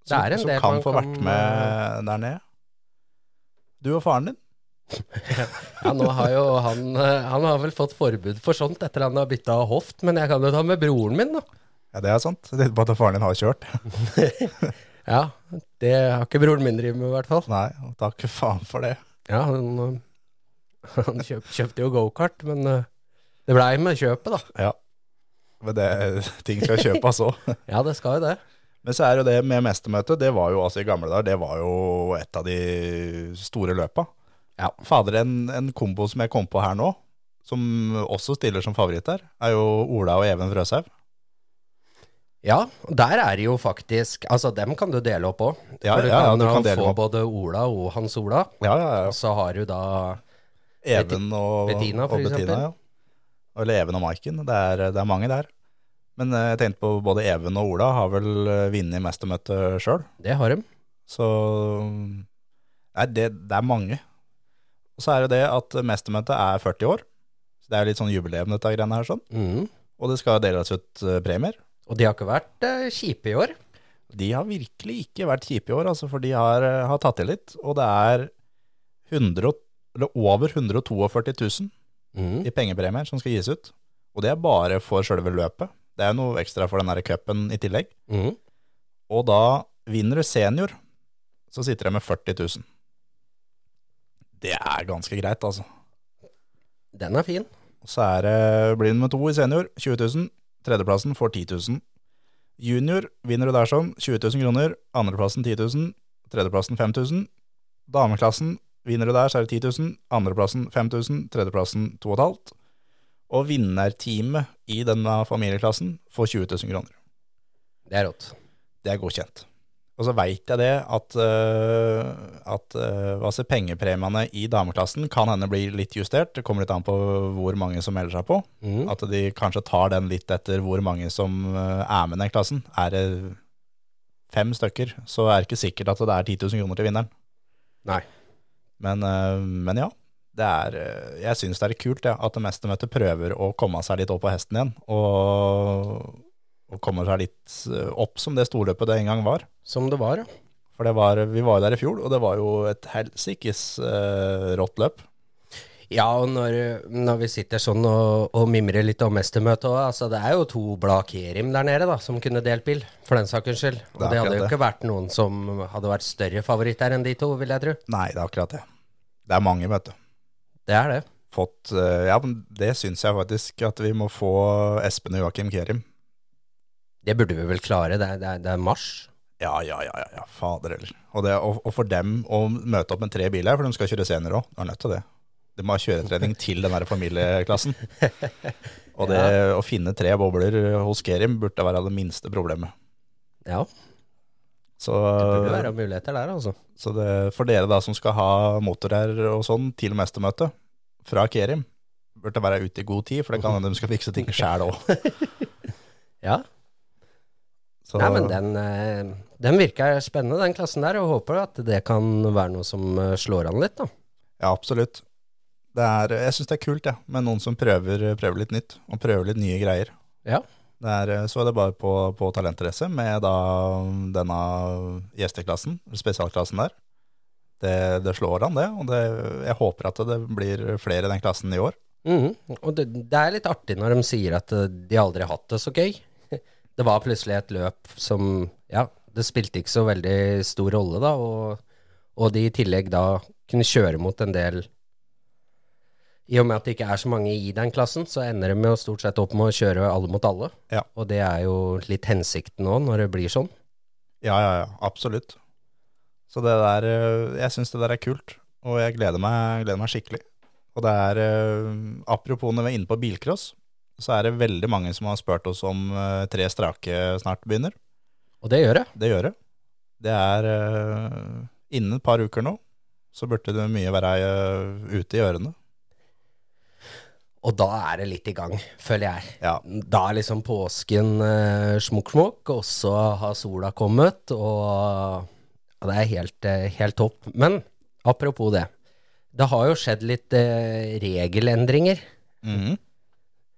Det er en
som kan få
kan,
vært med der nede. Du og faren din.
Ja, nå har jo han eh, Han har vel fått forbud for sånt etter han har bytta hoft, men jeg kan jo ta med broren min, da.
Ja, det er sant. Det er på at faren din har kjørt.
Ja, det har ikke broren min drevet med, i hvert fall.
Nei, takk faen for det.
Ja, han, øh, han kjøp, kjøpte jo gokart, men det blei med kjøpet, da.
Ja. Men det, ting skal kjøpes òg.
Ja, det skal jo det.
Men så er jo det med mestermøtet, det var jo altså i gamle dager, det var jo et av de store løpa.
Ja.
Fader, en, en kombo som jeg kom på her nå, som også stiller som favoritt der, er jo Ola og Even Frøshaug.
Ja, der er det jo faktisk Altså, dem kan du dele opp òg.
Ja, ja, ja,
kan,
du
jo
kan dele
få
opp.
både Ola og Hans Ola.
Ja, ja, ja.
Og så har du da
Even og
Bettina, for
og
eksempel.
ja. Eller Even og Maiken. Det er, det er mange der. Men eh, jeg tenkte på både Even og Ola har vel eh, vunnet mestermøtet sjøl.
Det har de.
Så Nei, det, det er mange. Og så er det det at mestermøtet er 40 år. Så det er litt sånn jubileum, dette greiene her. sånn.
Mm.
Og det skal deles ut eh, premier.
Og de har ikke vært uh, kjipe i år.
De har virkelig ikke vært kjipe i år, altså, for de har, har tatt i litt. Og det er 100, eller over 142 000
Mhm.
i pengepremier som skal gis ut. Og det er bare for selve løpet. Det er noe ekstra for den cupen i tillegg.
Mm.
Og da vinner du senior, så sitter jeg med 40 000. Det er ganske greit, altså.
Den er fin.
Så er det, blir med nummer to i senior, 20 000. Tredjeplassen får 10 000. Junior vinner du der sånn, 20 000 kroner. Andreplassen 10 000. Tredjeplassen 5 000. Dameklassen vinner du der, så er det 10 000. Andreplassen 5 000. Tredjeplassen 2,5. Og vinnerteamet i denne familieklassen får 20 000 kroner.
Det er rått.
Det er godkjent. Og så veit jeg det at, uh, at uh, altså pengepremiene i dameklassen kan hende bli litt justert. Det kommer litt an på hvor mange som melder seg på.
Mm.
At de kanskje tar den litt etter hvor mange som øh, er med i den klassen. Er det fem stykker, så er det ikke sikkert at det er 10 000 kroner til vinneren.
Nei.
Men, øh, men ja, det er, øh, jeg syns det er kult ja, at det meste møtet prøver å komme seg litt opp på hesten igjen. Og, og kommer seg litt øh, opp som det storløpet det en gang var.
Som det var, ja.
For det var, vi var jo der i fjor, og det var jo et helsikes uh, rått løp.
Ja, og når, når vi sitter sånn og, og mimrer litt om mestermøtet òg, altså det er jo to blad Kerim der nede da, som kunne delt bil, for den saks skyld. Og
Det
det, hadde jo ikke vært noen som hadde vært større favoritter enn de to, vil jeg tro.
Nei, det er akkurat det. Det er mange, vet du.
Det er det.
Fått, eh, ja, men det syns jeg faktisk at vi må få Espen og Joakim Kerim.
Det burde vi vel klare. Det er, det er, det er mars.
Ja, ja, ja, ja, ja, fader heller. Og, og, og for dem å møte opp med tre biler, for de skal kjøre senere òg, du er nødt til det. De må ha kjøretrening til den der familieklassen. Og det å finne tre bobler hos Kerim burde være det minste problemet.
Ja,
Så,
det burde være muligheter der, altså.
så det, for dere da som skal ha motorer og sånn til mestermøtet fra Kerim, burde være ute i god tid, for det kan hende de skal fikse ting sjæl òg.
Ja. Nei, men den, eh, den virker spennende, den klassen der, og håper at det kan være noe som eh, slår an litt, da.
Ja, absolutt. Det er, jeg syns det er kult, ja, med noen som prøver, prøver litt nytt, og prøver litt nye greier.
Ja.
Det er, så er det bare på, på Talentrace med da denne gjesteklassen, spesialklassen der. Det, det slår an, det, og det, jeg håper at det blir flere i den klassen i år.
Mm, Og det, det er litt artig når de sier at eh, de aldri har hatt det så gøy. Det var plutselig et løp som Ja, det spilte ikke så veldig stor rolle, da, og, og de i tillegg da kunne kjøre mot en del I og med at det ikke er så mange i den klassen, så ender det med å stort sett opp med å kjøre alle mot alle.
Ja.
Og det er jo litt hensikten òg, når det blir sånn.
Ja, ja, ja, absolutt. Så det der, eh, jeg syns det der er kult, og jeg gleder meg, gleder meg skikkelig. Og det er, eh, apropos når vi er inne på bilcross, så er det veldig mange som har spurt oss om eh, tre strake snart begynner.
Og det gjør det.
Det gjør det. Det er innen et par uker nå, så burde det mye være ute i ørene.
Og da er det litt i gang, føler jeg.
Ja,
Da er liksom påsken eh, smukk-smukk, og så har sola kommet, og ja, det er helt, eh, helt topp. Men apropos det. Det har jo skjedd litt eh, regelendringer.
Mhm.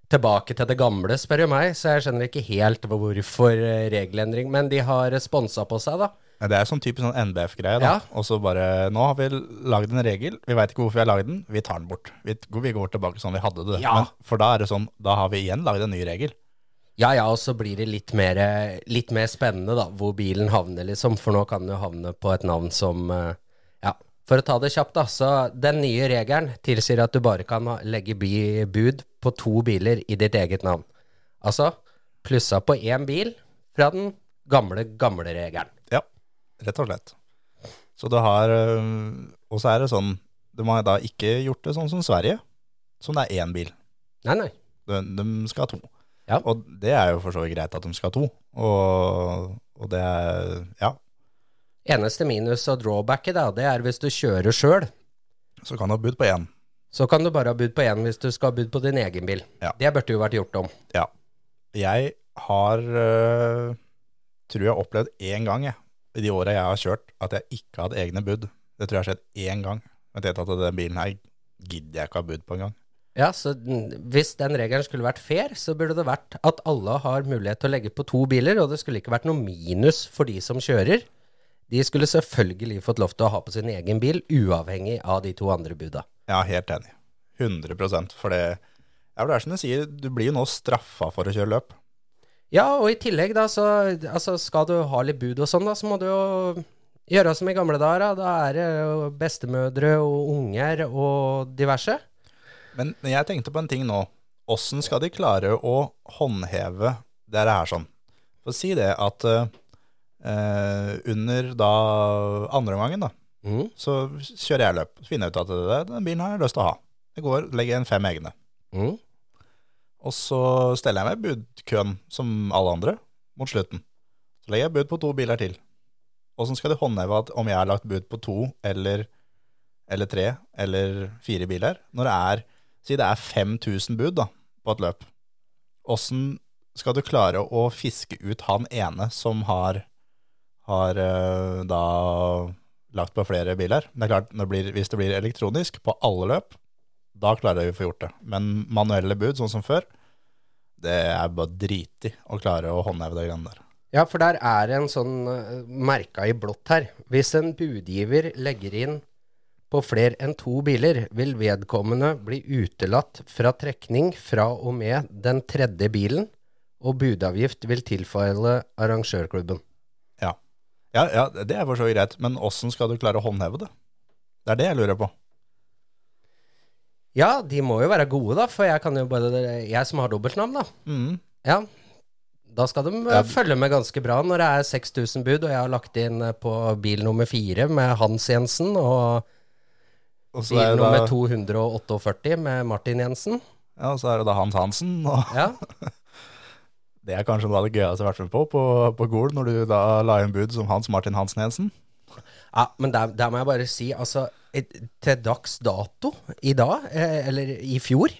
Tilbake til det gamle, spør du meg, så jeg skjønner ikke helt hvorfor eh, regelendring. Men de har sponsa på seg, da.
Ja, Det er sånn typisk sånn NBF-greie. da.
Ja.
Og så bare Nå har vi lagd en regel, vi veit ikke hvorfor vi har lagd den, vi tar den bort. Vi, vi går tilbake sånn vi hadde det.
Ja.
Men, for da er det sånn, da har vi igjen lagd en ny regel.
Ja ja, og så blir det litt mer, litt mer spennende, da, hvor bilen havner, liksom. For nå kan den jo havne på et navn som eh, Ja, for å ta det kjapt, da. Så den nye regelen tilsier at du bare kan legge bud på to biler i ditt eget navn. Altså, plussa på én bil fra den gamle, gamle regelen.
Rett og slett. Så du har øh, Og så er det sånn De har da ikke gjort det sånn som Sverige, som det er én bil.
Nei, nei.
De, de skal ha to.
Ja.
Og det er jo for så vidt greit at de skal ha to. Og, og det er Ja,
Eneste minus og drawbacket, da, det er hvis du kjører sjøl.
så kan du ha budd på én.
Så kan du bare ha budd på én hvis du skal ha budd på din egen bil.
Ja.
Det burde jo vært gjort om.
Ja. Jeg har øh, tror jeg har opplevd én gang, jeg, i de åra jeg har kjørt, at jeg ikke hadde egne bud. Det tror jeg har skjedd én gang. Jeg vet at den bilen her gidder jeg ikke ha bud på engang.
Ja, så hvis den regelen skulle vært fair, så burde det vært at alle har mulighet til å legge på to biler, og det skulle ikke vært noe minus for de som kjører. De skulle selvfølgelig fått lov til å ha på sin egen bil, uavhengig av de to andre buda.
Ja, helt enig. 100% For det, ja, det er som du sier, du blir jo nå straffa for å kjøre løp.
Ja, og i tillegg, da, så altså, skal du ha litt bud og sånn, da, så må du jo gjøre som i gamle dager. Da, da er det jo bestemødre og unger og diverse.
Men, men jeg tenkte på en ting nå. Åssen skal de klare å håndheve det her sånn? For å si det at uh, under da andre omgangen, da,
Mm.
så kjører jeg løp. Finner ut at det, den bilen har jeg lyst til å ha. Jeg går, legger igjen fem egne.
Mm.
Og så steller jeg meg i budkøen som alle andre mot slutten. Så legger jeg bud på to biler til. Åssen skal de håndheve at om jeg har lagt bud på to eller, eller tre eller fire biler, når det er Si det er 5000 bud da, på et løp. Åssen skal du klare å fiske ut han ene som har, har eh, da lagt på flere biler? Det er klart, det blir, Hvis det blir elektronisk på alle løp, da klarer vi å få gjort det. Men manuelle bud, sånn som før, det er bare dritig å klare å håndheve det greiene der.
Ja, for der er en sånn uh, merka i blått her. Hvis en budgiver legger inn på flere enn to biler, vil vedkommende bli utelatt fra trekning fra og med den tredje bilen, og budavgift vil tilfalle arrangørklubben.
Ja. ja, ja det er for så vidt greit, men åssen skal du klare å håndheve det? Det er det jeg lurer på.
Ja, de må jo være gode, da, for jeg kan jo bare Jeg som har dobbeltnavn, da.
Mm.
Ja. Da skal de uh,
Ja.
følge med ganske bra når det er 6000 bud, og jeg har lagt inn uh, på bil nummer fire med Hans Jensen, og
Og så
bil
det
nummer 248 med Martin Jensen.
ja, og så er det da Hans Hansen. Og
Ja.
det er kanskje noe av det gøyeste jeg har vært med på på, på Gol, når du da la inn bud som Hans Martin Hansen Jensen.
Ja, men der, der må jeg bare si, altså Til dags dato, i dag, eh, eller i fjor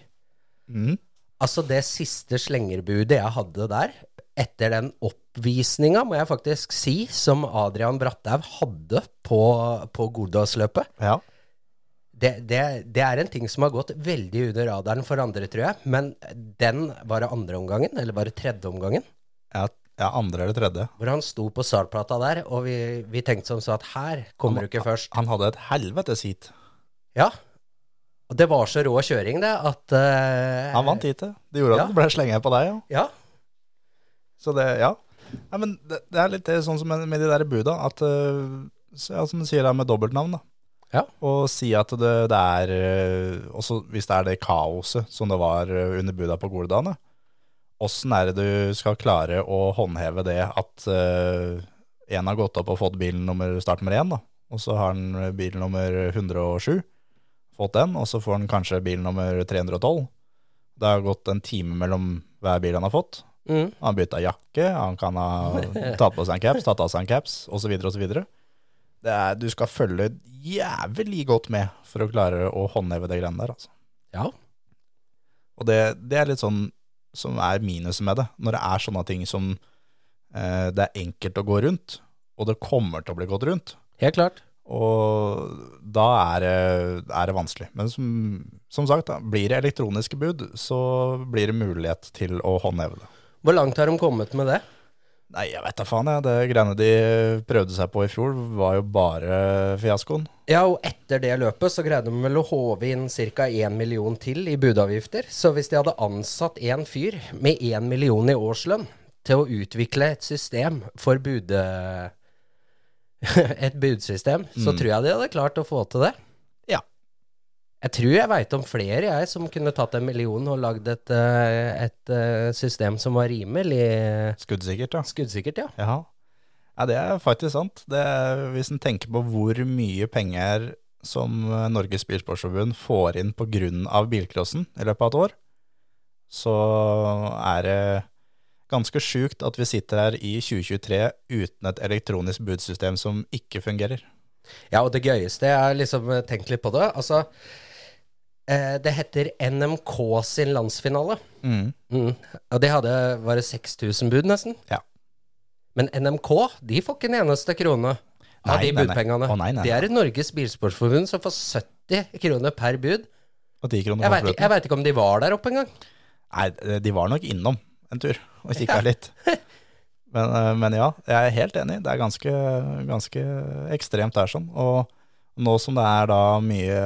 Mm.
Altså, det siste slengerbudet jeg hadde der, etter den oppvisninga, må jeg faktisk si, som Adrian Bratthaug hadde på, på Godalsløpet
Ja.
det, det, det er en ting som har gått veldig under radaren for andre, tror jeg. Men den var det andre omgangen, eller var det tredje omgangen?
ja. Ja, andre eller tredje.
Hvor han sto på startplata der, og vi, vi tenkte som så at her kommer du ikke først.
Han hadde et helvetes heat.
Ja. Og det var så rå kjøring, det, at uh,
Han vant heatet. Det gjorde
Ja.
at det ble slenge på deg, ja.
Ja.
Så det, ja. Nei, men det, det er litt det sånn som med, de der buda, at uh, så, ja, Som du sier det med dobbeltnavn, da.
Ja.
Og si at det, det er øh, Også hvis det er det kaoset som det var under buda på Goledane. Åssen er det du skal klare å håndheve det at øh, en har gått opp og fått bil nummer start nummer én, da. Og så har han øh, bil nummer 107, fått den, og så får han kanskje bil nummer 312. Det har gått en time mellom hver bil han har fått.
Mm.
Han bytta jakke, han kan ha tatt på seg en caps, tatt av seg en caps, osv., osv. Det du skal følge jævlig godt med for å klare å håndheve det greiene der, altså.
ja.
Og det, det er litt sånn som er minuset med det, når det er sånne ting som eh, det er enkelt å gå rundt, og det kommer til å bli gått rundt.
Helt klart.
Og da er det, er det vanskelig. Men som, som sagt, da, blir det elektroniske bud, så blir det mulighet til å håndheve det.
Hvor langt har de kommet med det?
Nei, jeg vet da faen, jeg. Det greiene de prøvde seg på i fjor, var jo bare fiaskoen.
Ja, og etter det løpet så greide de vel å håve inn ca. 1 million til i budavgifter. Så hvis de hadde ansatt en fyr med 1 million i årslønn til å utvikle et system for bude... et budsystem, så tror jeg de hadde klart å få til det. Jeg tror jeg veit om flere jeg som kunne tatt en million og lagd et, eh, et eh, system som var rimelig
Skuddsikkert, ja.
skuddsikkert, ja.
ja. Ja, det er faktisk sant. Det er, hvis en tenker på hvor mye penger som eh, Norges Bilsportsforbund får inn av bilcrossen i løpet av et år, så er det ganske sjukt at vi sitter her i 2023 uten et elektronisk budsystem som ikke fungerer.
Ja, og det gøyeste Jeg har liksom eh, tenkt litt på det. Altså, eh, det heter NMK sin landsfinale.
Mm.
Mm. Og de hadde Var det 6000 bud, nesten?
Ja.
Men NMK, de får ikke en eneste krone av
Nei,
de
nei, nei.
budpengene.
Å, nei, nei,
Det er et Norges Bilsportsforbund som får 70 kroner per bud.
Og 10 kroner
Jeg vet, ikke- om de var der oppe engang.
Nei, de var nok innom en tur og kikka litt. Men, eh, men ja, jeg er helt enig. Det er ganske, ganske ekstremt der sånn. Og nå som det er da mye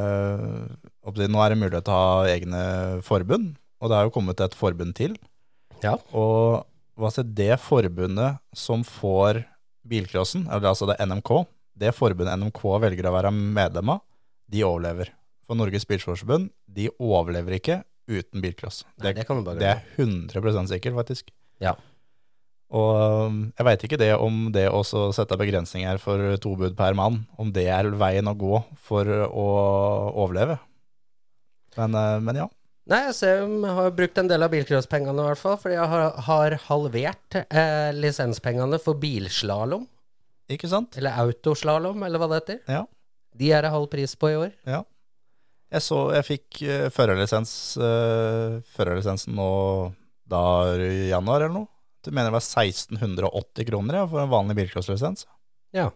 Nå er det til å ha egne forbund, og det er jo kommet et forbund til.
Ja.
Og hva skal det forbundet som får bilcrossen, eller altså det NMK, det forbundet NMK velger å være medlem av, de overlever. For Norges Bilsportsforbund, de overlever ikke uten bilcross.
Nei, det kan bare
Det er 100% sikkert, faktisk.
Ja.
Og um, jeg veit ikke det om det å sette begrensninger for to bud per mann, om det er veien å gå for å overleve. Men, eh, men ja.
Nei, jeg har brukt en del av bilcrosspengene i hvert fall, fordi jeg har, har halvert eh, lisenspengene for bilslalåm,
Ikke sant?
eller autoslalåm, eller hva det heter.
Ja.
De er det halv pris på i år.
ja. Jeg så jeg fikk uh, førerlisens, uh, førerlisensen nå da i januar eller noe. Du mener det var 1680 kroner ja, for en vanlig bilcrosslisens.
Ja.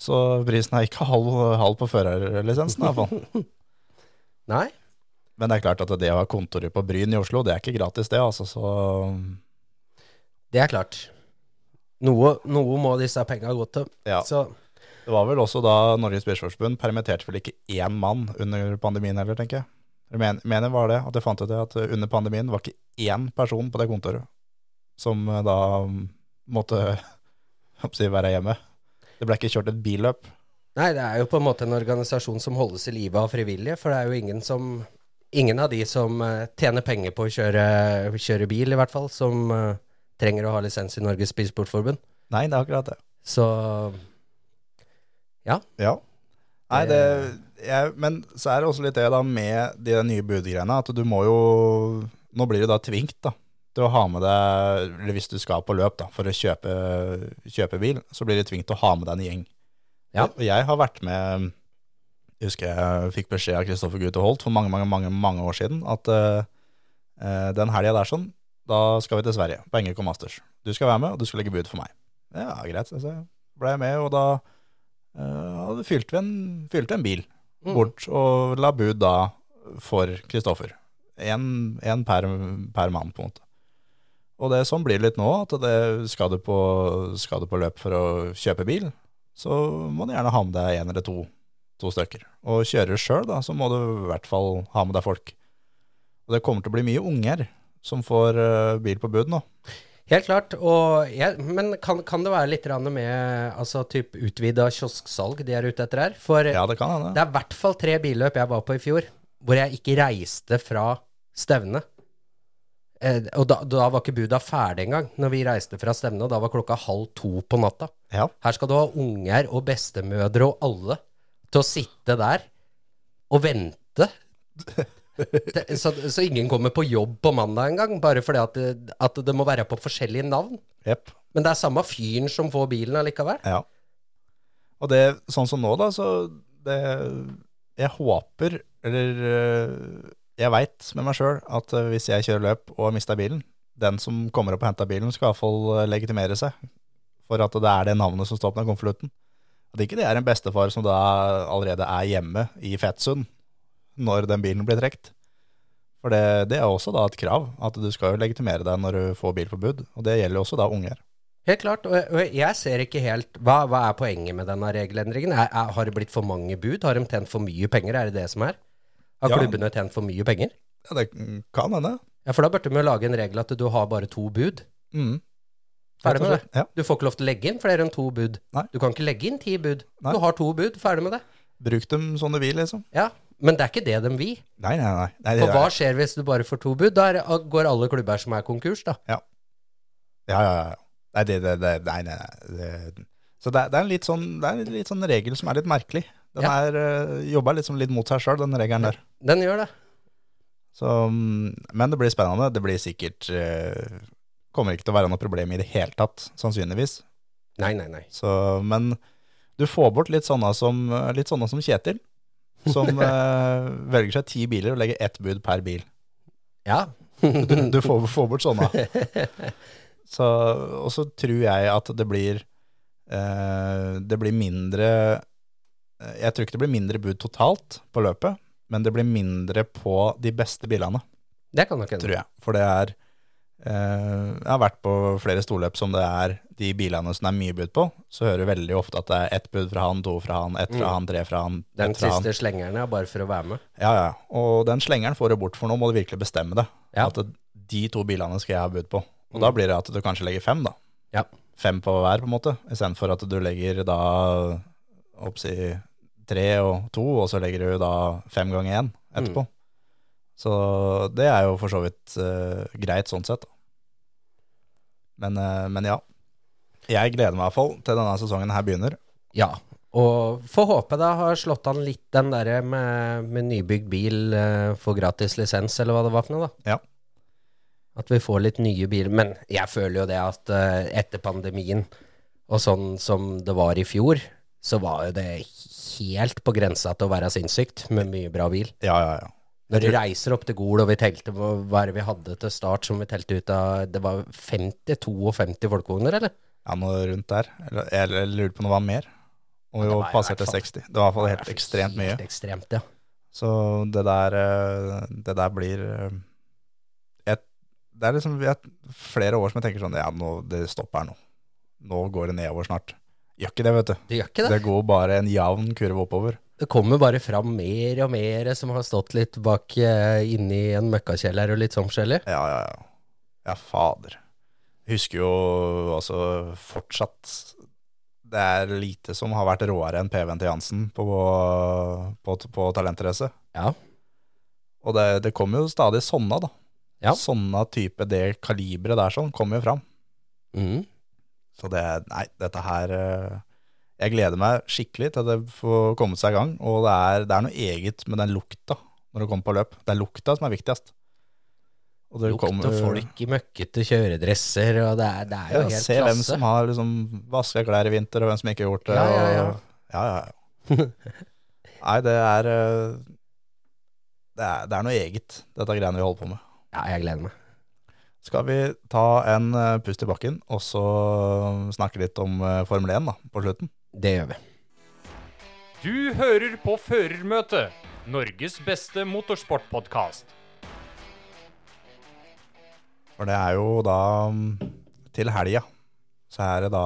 Så prisen er ikke halv, halv på førerlisensen i hvert fall.
Nei?
Men det er klart at det å ha kontoret på Bryn i Oslo, det er ikke gratis det, altså. Så
Det er klart. Noe, noe må disse penga gå til.
ja.
Så
Det var vel også da Norges Bilsportsforbund permitterte vel ikke én mann under pandemien heller, tenker jeg. Jeg men, mener var det, at jeg fant ut det, at under pandemien var ikke én person på det kontoret som eh, da måtte si, være hjemme. Det ble ikke kjørt et billøp.
Nei, det er jo på en måte en organisasjon som holdes i live av frivillige, for det er jo ingen som Ingen av de som eh, tjener penger på å kjøre, kjøre bil, i hvert fall, som uh, trenger å ha lisens i Norges Bilsportforbund.
Nei, det er akkurat det.
Så
Ja. Nei, det, jeg, men så er det også litt det da med de nye budgreiene, at du må jo Nå blir du da tvingt da, til å ha med deg Eller hvis du skal på løp da, for å kjøpe, kjøpe bil, så blir du tvingt til å ha med deg en gjeng.
Ja.
Og jeg har vært med Jeg husker jeg fikk beskjed av Kristoffer Gute Holt for mange, mange, mange, mange år siden at eh, eh, den helga der sånn, da skal vi til Sverige, på NGK Masters. Du skal være med, og du skal legge bud for meg. Ja, greit. Så ble jeg med, og da uh, fylte vi en, fylte en bil
Mm.
bort og la bud da for Kristoffer. En, en per, per mann, på en måte. Og det sånn blir det litt nå, at det, skal, du på, skal du på løp for å kjøpe bil, så må du gjerne ha med deg en eller to, to stykker. Og kjører sjøl, da, så må du i hvert fall ha med deg folk. Og det kommer til å bli mye unger som får uh, bil på bud nå.
Helt klart. Og jeg, men kan, kan det være litt med altså, typ utvida kiosksalg de er ute etter her? For
Ja, det kan ja.
det er i hvert fall tre billøp jeg var på i fjor, hvor jeg ikke reiste fra stevnet. Eh, og da, da var ikke buda ferdig engang, når vi reiste fra stevnet, og da var klokka halv to på natta.
Ja,
Her skal du ha unger og bestemødre og alle til å sitte der og vente. Det, så, så ingen kommer på jobb på mandag engang, bare fordi at det, at det må være på forskjellige navn.
Yep.
Men det er samme fyren som får bilen allikevel.
Ja. Og det, sånn som nå da, så det, jeg håper, eller øh, jeg vet med meg selv, at øh, hvis jeg kjører løp og mister bilen, den som kommer opp og henter bilen skal i hvert fall øh, legitimere seg, for at det er det navnet som står på den konvolutten. At ikke det er en bestefar som da allerede er hjemme i Fettsund, når den bilen blir trekt. For det, det er også da et krav, at du skal jo legitimere deg når du får bilforbud. og det gjelder jo også da unger.
Helt klart. Og jeg ser ikke helt Hva, hva er poenget med denne regelendringen? Er, er, har det blitt for mange bud? Har de tjent for mye penger? Er det det som er? Har
Ja.
klubbene tjent for mye penger?
Ja, det kan hende.
Ja, for da burde vi jo lage en regel at du har bare to bud.
Mm.
Ferdig med det.
Ja.
Du får ikke lov til å legge inn flere enn to bud.
Nei.
Du kan ikke legge inn ti bud.
Nei.
Du har to bud, ferdig med det.
Bruk dem som du vil, liksom.
Ja, Men det er ikke det de vil.
Nei, nei, nei. nei
For hva skjer hvis du bare får to bud? Da er, går alle klubber som er konkurs, da.
Ja, ja, ja. ja. Nei, det, det, det, nei, nei, nei. Så det er en litt sånn, det er en litt sånn regel som er litt merkelig. Den
Ja.
er jobber liksom litt mot seg sjøl, den regelen der.
Den gjør det.
Så, mm, men det blir spennende. Det blir sikkert eh, Kommer ikke til å være noe problem i det hele tatt, sannsynligvis.
Nei, nei, nei.
Så, men du får bort litt sånne som, litt sånne som Kjetil, som eh, velger seg ti biler og legger ett bud per bil.
Ja.
Du får, får bort sånne. Så, og så tror jeg at det blir eh, Det blir mindre eh, Jeg tror ikke det blir mindre bud totalt på løpet, men det blir mindre på de beste bilene,
Det kan nok hende.
tror jeg. For det er eh, Jeg har vært på flere storløp som det er de bilene som det er mye bud på. Så hører du veldig ofte at det er ett bud fra han, to fra han, ett fra
Mm.
han, tre fra han,
Den
fra
siste han. slengeren er bare for å være med.
Ja, ja. Og den slengeren får du bort, for nå må du virkelig bestemme det.
Ja.
At det- de to bilene skal jeg ha bud på. Og
Mm.
da blir det at du kanskje legger fem, da.
Ja.
Fem på hver, på en måte. Istedenfor at du legger da oppsi tre og to, og så legger du da fem ganger én etterpå.
Mm.
Så det er jo for så vidt uh, greit sånn sett. Men, uh, men ja. Jeg gleder meg i hvert fall til denne sesongen her begynner.
Ja. Og får håpe det har slått an litt den derre med, med nybygd bil uh, for gratis lisens, eller hva det var for noe, da.
Ja.
At vi får litt nye biler. Men jeg føler jo det at eh, etter pandemien, og sånn som det var i fjor, så var jo det helt på grensa til å være sinnssykt med mye bra bil.
Ja, ja, ja.
Når du reiser opp til Gol, og vi telte hva hva er det vi hadde til start som vi telte ut av Det var 50-52 folkevogner, eller?
Ja, noe rundt der. Eller jeg jeg lurer på om det var mer. Og
vi ja,
passerte 60. Det var i hvert fall helt ekstremt mye.
Helt ekstremt, ja.
Så det der, eh, det der blir eh, et, Det er liksom et, flere år som jeg tenker sånn Ja, nå, det stopper her nå. Nå går det nedover snart. Gjør ikke det, vet du.
Det gjør ikke det.
Det går bare en jevn kurve oppover.
Det kommer bare fram mer og mer som har stått litt bak eh, inni en møkkakjeller og litt sånn forskjellig.
Ja, ja, ja. Ja, fader. Jeg husker jo altså fortsatt Det er lite som har vært råere enn PV-en til Jansen på, på, på talentrace.
Ja.
Og det, det kommer jo stadig sånne, da.
Ja.
Sånne type, det kaliberet der sånn, kommer jo fram.
Mhm.
Så det, nei, dette her eh, Jeg gleder meg skikkelig til det får kommet seg i gang. Og det er, det er noe eget med den lukta når du kommer på løp. Det er lukta som er viktigst. Og det
Lukt
kommer-
og folk i møkkete kjøredresser, og det er, det er jo
Ja,
helt
se hvem som har liksom vaska klær i vinter, og hvem som ikke har gjort det.
Ja, ja, ja,
ja, ja. Nei, det er, eh, det er Det er noe eget, dette greiene vi holder på med.
Ja, jeg gleder meg.
Skal vi ta en eh, pust i bakken, og så snakke litt om eh, Formel 1 da, på slutten?
Det gjør vi.
Du hører på Førermøtet, Norges beste motorsportpodkast.
For det er jo da mm, til helga, så er det da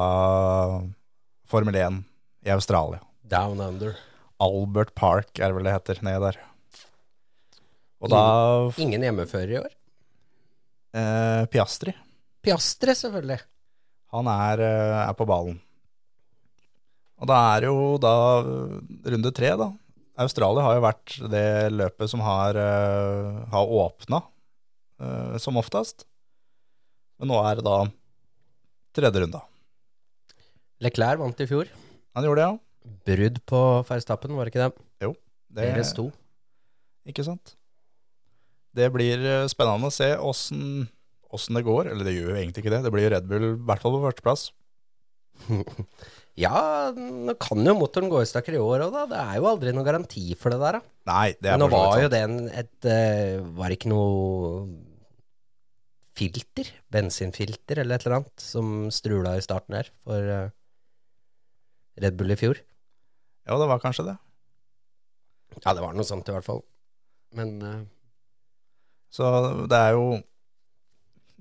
Formel 1 i Australia.
Down under.
Albert Park er det vel det heter, nede der. Og da
Ingen hjemmefører i år.
Eh, Piastri,
Piastre, selvfølgelig.
han er, eh, er på ballen. Og da er jo da eh, runde tre, da. Australia har jo vært det løpet som har, uh, har åpna eh, som oftest. Men nå er det da tredje runde.
Leclerc vant i fjor.
Han gjorde det, ja.
Brudd på Ferstappen, var det ikke det?
Jo. Det,
Deres to.
Ikke sant? Det blir eh, spennende å se åssen det går. Eller det gjør jo egentlig ikke det. Det blir Red Bull i hvert fall på førsteplass.
Ja, nå kan jo motoren gå i stykker i år òg, da. Det er jo aldri noen garanti for det der, da.
Nei, det er
Men nå var jo det en, et eh, Var det ikke noe filter? Bensinfilter eller et eller annet som strula i starten her for eh, Red Bull i fjor?
Ja, det var kanskje det.
Ja, det var noe sånt i hvert fall. Men
Så det er jo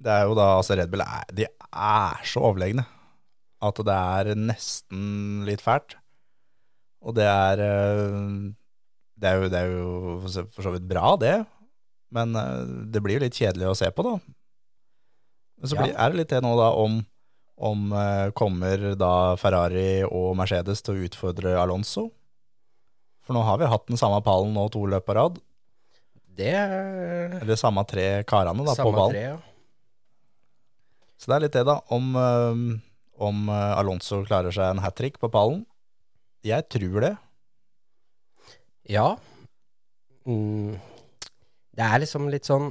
Det er jo da altså Red Bull er, De er så overlegne at det er nesten litt fælt. Og det er eh, Det er jo, det er jo for så- vidt bra, det. Men eh, det blir jo litt kjedelig å se på, da. Men så
Ja.
er det litt det nå, da, om, om eh, kommer da Ferrari og Mercedes til å utfordre Alonso? For nå har vi hatt den samme pallen nå to løp på rad.
Det er
Eller samme tre karene da, på
samme
ballen.
tre, ja.
Så det er litt det, da. Om, om eh, Alonso klarer seg en hat trick på pallen. Jeg tror det.
Ja. Mm. Det er liksom litt sånn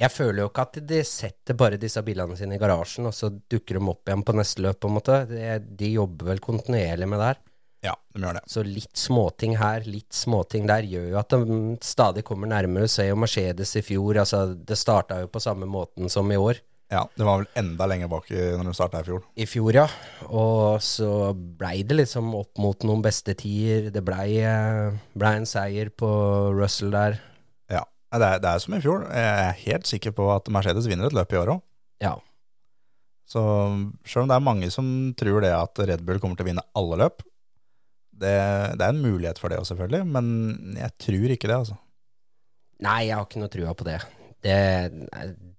Jeg føler jo ikke at de setter bare disse bilene sine i garasjen, og så dukker de opp igjen på neste løp, på en måte. De jobber vel kontinuerlig med det her.
Ja, de gjør det.
Så litt småting her, litt småting der, gjør jo at de stadig kommer nærmere. Se jo Mercedes i fjor, altså det starta jo på samme måten som i år.
Ja, Det var vel enda lenger bak i- når de starta i fjor.
I fjor, ja. Og så blei det liksom opp mot noen beste tider. Det blei ble en seier på Russell der.
Ja, det er, det er som i fjor. Jeg er helt sikker på at Mercedes vinner et løp i år òg.
Ja.
Så selv om det er mange som tror det at Red Bull kommer til å vinne alle løp, det, det er en mulighet for det òg, selvfølgelig, men jeg tror ikke det, altså.
Nei, jeg har ikke noe trua på det. Det,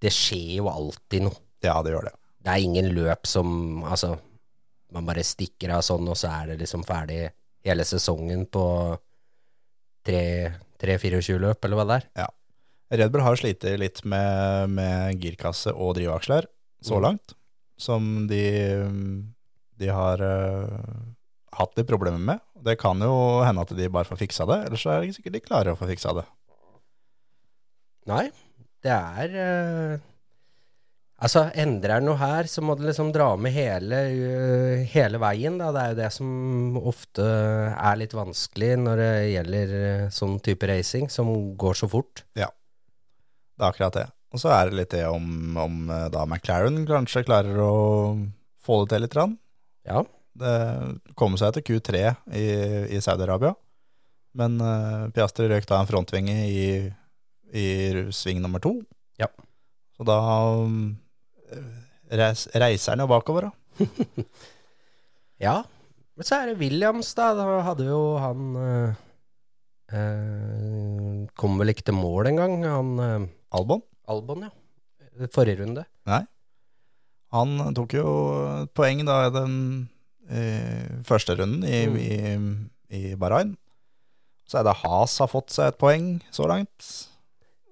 det skjer jo alltid noe.
Ja, det gjør det.
Det er ingen løp som Altså, man bare stikker av sånn, og så er det liksom ferdig hele sesongen på 3-24 løp, eller hva det er. Ja.
Red Bull har slitt litt med, med girkasse og drivaksler så
Mm.
langt, som de, de har eh, hatt litt problemer med. Det kan jo hende at de bare får fiksa det, ellers så er det ikke sikkert de klarer å få fiksa det.
Nei, det er uh, Altså, endrer en noe her, så må det liksom dra med hele, uh, hele veien, da. Det er jo det som ofte er litt vanskelig når det gjelder øh, sånn type racing, som går så fort.
Ja, Det er akkurat det. Og så er det litt det om, om eh, da McLaren kanskje klarer å få det til litt. Rann.
Ja.
Det kom seg til Q3 i, i Saudi-Arabia, men uh, Piastri røk da en frontvinge i, i sving nummer to.
Ja.
Så da um, reis, reiser han jo bakover, da.
Ja, men så er det Williams, da. Da hadde jo han uh, uh, Kom vel ikke til mål engang, han
Albon.
Albon, ja. Forrige runde.
Han tok jo et poeng da i den eh, første runden i,
Mm.
i, i Bahrain. Så er det Has har fått seg et poeng så langt.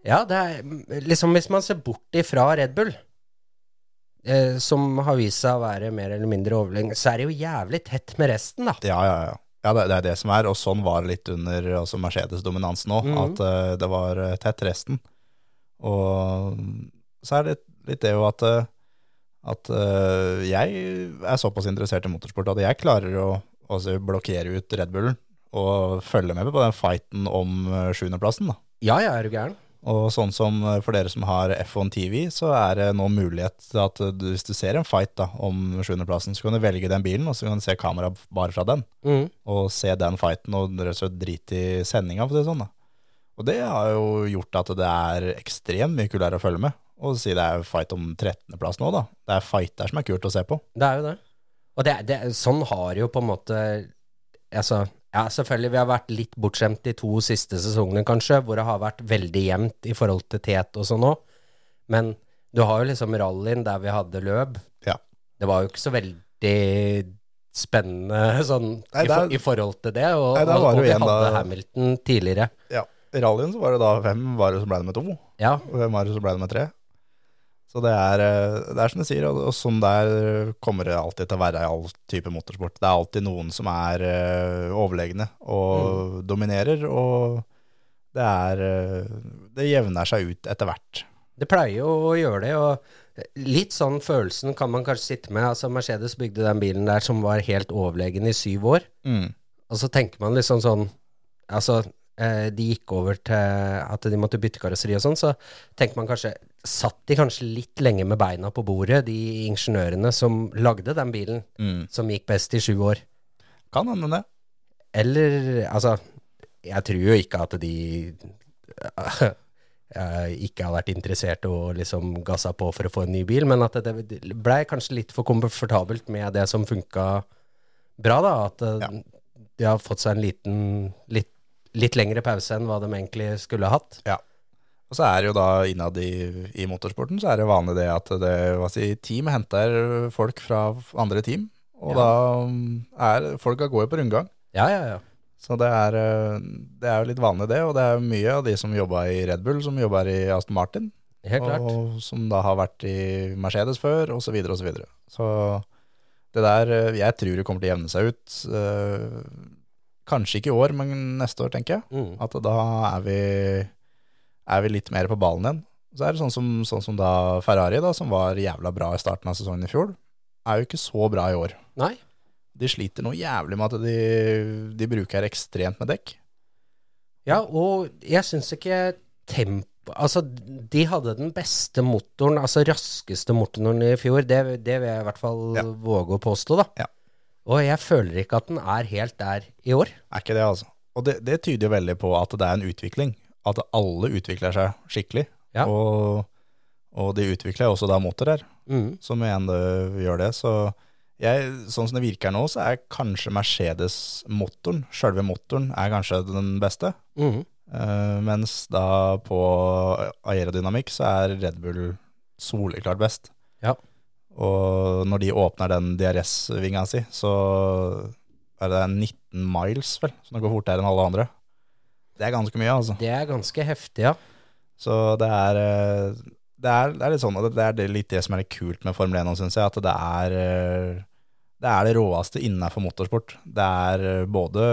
Ja, det er liksom Hvis man ser bort ifra Red Bull, eh, som har vist seg å være mer eller mindre overlegen, så er det jo jævlig tett med resten, da.
Ja, ja, ja. Ja, det, det er det som er, og sånn var det litt under altså Mercedes-dominansen nå,
mm.
at uh, det var eh, tett resten. Og så er det litt det jo at, eh, at uh, jeg er såpass interessert i motorsport at jeg klarer å altså, blokkere ut Red Bullen og følge med på den fighten om eh, sjuendeplassen.
Ja, ja, er du gæren?
Og sånn som eh, for dere som har F1 TV, så er det nå mulighet til at du, hvis du ser en fight da, om sjuendeplassen, så kan du velge den bilen, og så kan du se kamera bare fra den.
Mm.
Og se den fighten, og drite i sendinga, for å si det sånn. da. Og det har jo gjort at det er ekstremt mye kulere å følge med. Og si det er fight om 13.-plass nå, da. Det er fight der som er kult å se på.
Det er jo det. Og det, det, sånn har jo på en måte Altså, ja, selvfølgelig, vi har vært litt bortskjemt de to siste sesongene, kanskje, hvor det har vært veldig jevnt i forhold til tet og sånn òg. Men du har jo liksom rallyen der vi hadde løp.
Ja.
Det var jo ikke så veldig spennende sånn
Nei,
i, for, i forhold til det. Og,
Nei,
og, og vi hadde
da-
Hamilton tidligere.
Ja. I rallyen så var det da hvem var det som ble det med to,
Ja,
og hvem var det som ble det med tre. Så det er, eh, det er som du sier, og, og sånn der kommer det alltid til å være i all type motorsport. Det er alltid noen som er uh, overlegne og dominerer, og det er uh, Det jevner seg ut etter hvert.
Det pleier jo å gjøre det, og litt sånn følelsen kan man kanskje sitte med. Altså, Mercedes bygde den bilen der som var helt overlegen i syv år,
Mm.
og så tenker man liksom sånn Altså, de gikk over til at de måtte bytte karosseri og sånn, så tenker man kanskje Satt de kanskje litt lenge med beina på bordet, de ingeniørene som lagde den bilen,
Mm.
som gikk best i sju år?
Kan hende det.
Eller Altså, jeg tror jo ikke at de eh, ikke har vært interessert og liksom gassa på for å få en ny bil, men at det blei kanskje litt for komfortabelt med det som funka bra, da. At eh,
Ja.
de har fått seg en liten litt, litt lengre pause enn hva de egentlig skulle hatt. Ja.
Og så er det jo da innad i, i motorsporten så er det vanlig det at det, hva si, team henter folk fra andre team, og
Ja.
da mm, er folka går jo på rundgang.
Ja, ja, ja.
Så det er, eh, det er jo litt vanlig det, og det er mye av de som jobba i Red Bull, som jobber i Aston Martin.
Helt klart.
Og som da har vært i Mercedes før, og så videre og så. Så det der, eh, jeg tror det kommer til å jevne seg ut. Kanskje ikke i år, men neste år, tenker jeg.
Mm.
At da er vi, er vi litt mer på ballen igjen. Så er det sånn som, sånn som da Ferrari, da, som var jævla bra i starten av sesongen i fjor, er jo ikke så bra i år.
Nei.
De sliter noe jævlig med at de, de bruker ekstremt med dekk.
Ja, og jeg syns ikke tempo Altså, de hadde den beste motoren, altså raskeste motoren i fjor. Det, det vil jeg i hvert fall
Ja.
våge å påstå, da.
Ja.
Og jeg føler ikke at den er helt der i år.
Er ikke det, altså. Og det, det tyder jo veldig på at det er en utvikling. At alle utvikler seg skikkelig.
Ja.
Og, og de utvikler også da motorer,
Mm.
som igjen det gjør det. Så jeg, sånn som det virker nå, så er kanskje Mercedes-motoren, sjølve motoren, er kanskje den beste.
Mm.
Uh, mens da på aerodynamikk så er Red Bull soleklart best.
Ja.
Og når de åpner den DRS-vinga si, så er det 19 miles, vel, så det går fortere enn alle andre. Det er ganske mye, altså.
Det er ganske heftig, ja.
Så det er, eh, det er, det er litt sånn, det er litt det som er litt kult med Formel 1 nå, synes jeg, at det er, eh, det er det råeste innenfor motorsport. Det er eh, både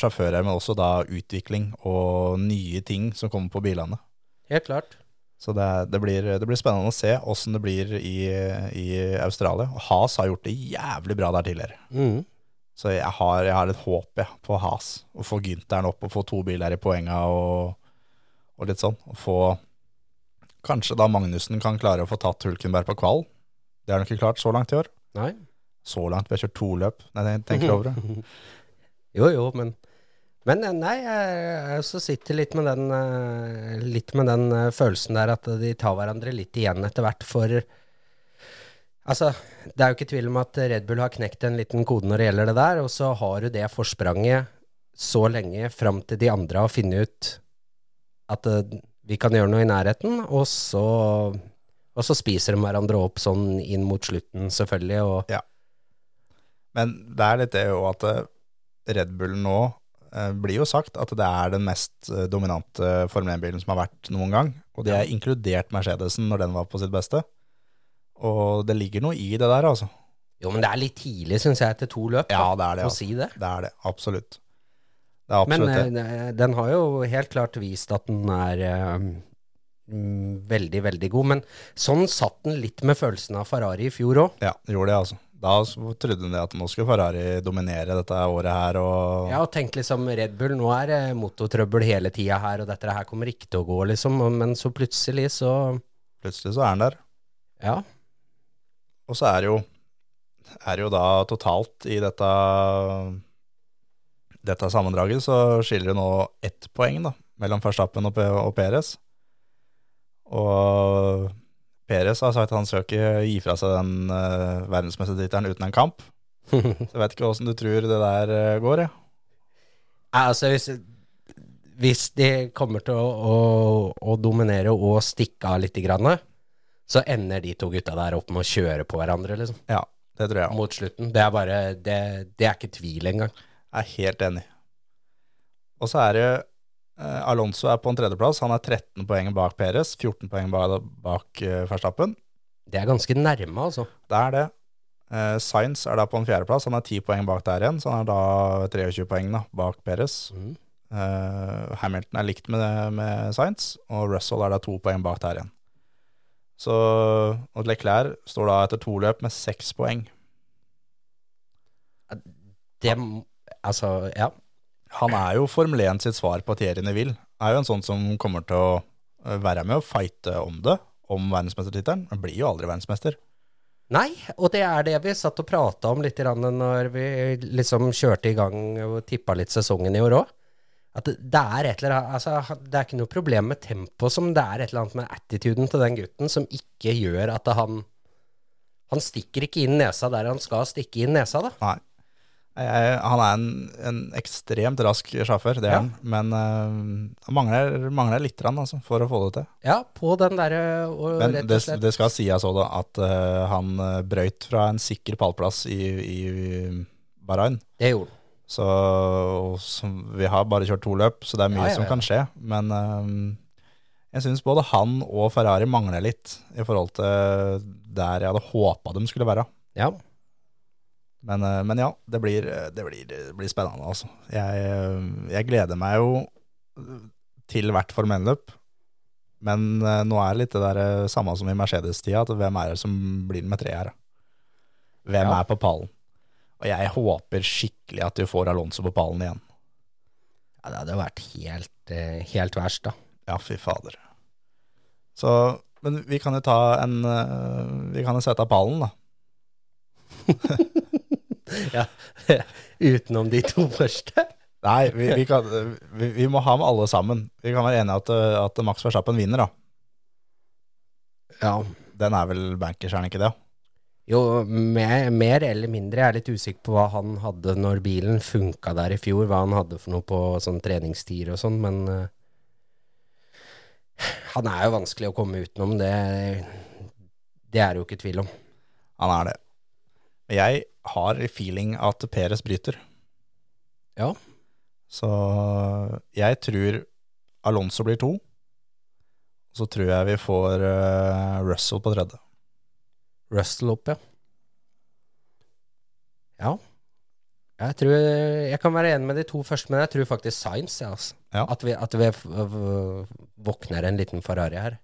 sjåfører, men også da utvikling og nye ting som kommer på bilene.
Helt klart.
Så det, er- det, blir, det blir spennende å se hvordan det blir i, i Australia. Has har gjort det jævlig bra der tidligere.
Mm.
Så jeg har, jeg har litt håp ja, på Haas. Å få Gynteren opp og få to biler i poenga og, og litt sånn. Og få Kanskje da Magnussen kan klare å få tatt Hulkenberg på kval. Det har han ikke klart så langt i år.
Nei.
Så langt. Vi har kjørt to løp. Nei, jeg tenker over det.
Jo, jo, men Men eh, nei, jeg, jeg sitter litt med den, eh, litt med den eh, følelsen der at de tar hverandre litt igjen etter hvert, for Altså, det er jo ikke tvil om at Red Bull har knekt en liten kode når det gjelder det der, og så har du det forspranget så lenge fram til de andre har funnet ut at vi kan gjøre noe i nærheten, og så, og så spiser de hverandre opp sånn inn mot slutten, selvfølgelig, og
Men det er litt det jo at Red Bull nå blir jo sagt at det er den mest eh, dominante Formel 1-bilen som har vært noen gang. Og det er inkludert Mercedesen når den var på sitt beste. Og det ligger noe i det der, altså.
Jo, men det er litt tidlig, syns jeg, etter to løp.
Ja, det er det.
Å
Altså.
si det.
Det er det, absolutt. Det er
Men
det.
eh, den har jo helt klart vist at den er eh, mm, veldig, veldig god. Men sånn satt den litt med følelsen av Ferrari i fjor òg.
Ja, det gjorde det, altså. Da trodde de at nå skulle Ferrari dominere dette året her, og
ja, og tenk liksom Red Bull, nå er det motortrøbbel hele tida her, og dette her kommer ikke til å gå, liksom. Men så plutselig så
plutselig så er han der.
Ja.
Og så er det jo, er det jo da totalt i dette, dette sammendraget, så skiller det nå ett poeng da, mellom Verstappen og, P- og Perez. Og Perez har sagt at han skal ikke gi fra seg den uh, verdensmestertittelen uten en kamp. Så jeg vet ikke hvordan du tror det der uh, går, jeg.
Altså, hvis, hvis de kommer til å, å, å dominere og stikke av litt, grann, så ender de to gutta der opp med å kjøre på hverandre, liksom.
Ja, det tror jeg også.
Mot slutten. Det er bare Det, det er ikke tvil engang.
Jeg er helt enig. Og så er det eh, Alonso er på en tredjeplass. Han er 13 poeng bak Perez, 14 poeng bak, eh, Verstappen.
Det er ganske nærme, altså.
Det er det. Uh, Sainz er da på en fjerdeplass. Han er 10 poeng bak der igjen, så han er da 23 poeng da, bak Perez.
Mm.
Uh, Hamilton er likt med, med Sainz, og Russell er da to poeng bak der igjen. Så og Leclerc står da etter to løp med seks poeng.
Det Altså, ja.
Han er jo Formel 1 sitt svar på Thierry Neville. Er jo en sånn som kommer til å eh, være med og fighte om det, om verdensmestertittelen. Han blir jo aldri verdensmester.
Nei, og det er det vi satt og prata om litt når vi liksom kjørte i gang og tippa litt sesongen i år òg. At det, det er et eller annet Altså, det er ikke noe problem med tempo, som det er et eller annet med attituden til den gutten som ikke gjør at han Han stikker ikke inn nesa der han skal stikke inn nesa, da.
Nei. Han er en, en ekstremt rask sjåfør, det er
Ja.
han. Men uh, han mangler, mangler litt rann, altså, for å få det til.
Ja, på den derre og
Men det, det skal sies òg, da, at uh, han eh, brøyt fra en sikker pallplass i, i Bahrain.
Det gjorde han.
Så så, vi har bare kjørt to løp, så det er mye
Ja, ja,
som kan skje. Men uh, jeg syns både han og Ferrari mangler litt i forhold til der jeg hadde håpa de skulle være.
Ja.
Men, øh, men ja, det blir, det, blir, det blir spennende, altså. Jeg, øh, jeg gleder meg jo til hvert Formel 1-løp. Men nå er det litt det der samme som i Mercedes-tida, at hvem er det som blir med tre her? Hvem
Ja.
er på pallen? Og jeg håper skikkelig at du får Alonso på pallen igjen.
ja, det hadde vært helt, eh, helt verst, da.
Ja, fy fader. Så, men vi kan jo ta en Vi kan jo sette av pallen, da.
Ja. Utenom de to første.
Nei, vi, vi, kan, vi, vi må ha med alle sammen. Vi kan være enige at, at Max Verstappen vinner, da.
Ja.
Den er vel bankers, er den ikke det?
Jo, mer, mer eller mindre. Jeg er litt usikker på hva han hadde når bilen funka der i fjor. Hva han hadde for noe på sånn treningstider og sånn, men uh, Han er jo vanskelig å komme utenom. Det, det er det jo ikke tvil om.
Han er det. Men jeg har feeling at Peres bryter.
Ja.
Så jeg tror Alonso blir to. Så tror jeg vi får uh, Russell på tredje.
Russell opp, ja. Ja. Jeg tror Jeg kan være enig med de to første, men jeg tror faktisk Science, ja, altså.
Ja.
At vi, at vi våkner en liten Ferrari her.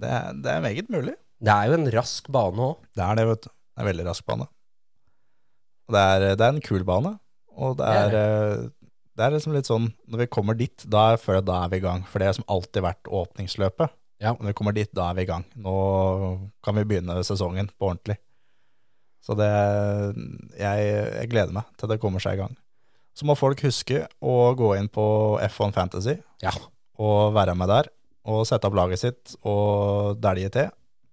Det, er- det er meget mulig.
Det er jo en rask bane òg.
Det er det, vet du. Det er en veldig rask bane. Det er, det er en kul bane. Og det
Det
er,
er
øh, det er liksom litt sånn Når vi kommer dit, da føler jeg da er vi i gang. For det har som alltid vært åpningsløpet.
Ja.
Når vi kommer dit, da er vi i gang. Nå kan vi begynne sesongen på ordentlig. Så det jeg, jeg gleder meg til det kommer seg i gang. Så må folk huske å gå inn på F1 Fantasy
Ja.
og være med der. Og sette opp laget sitt og dælje til.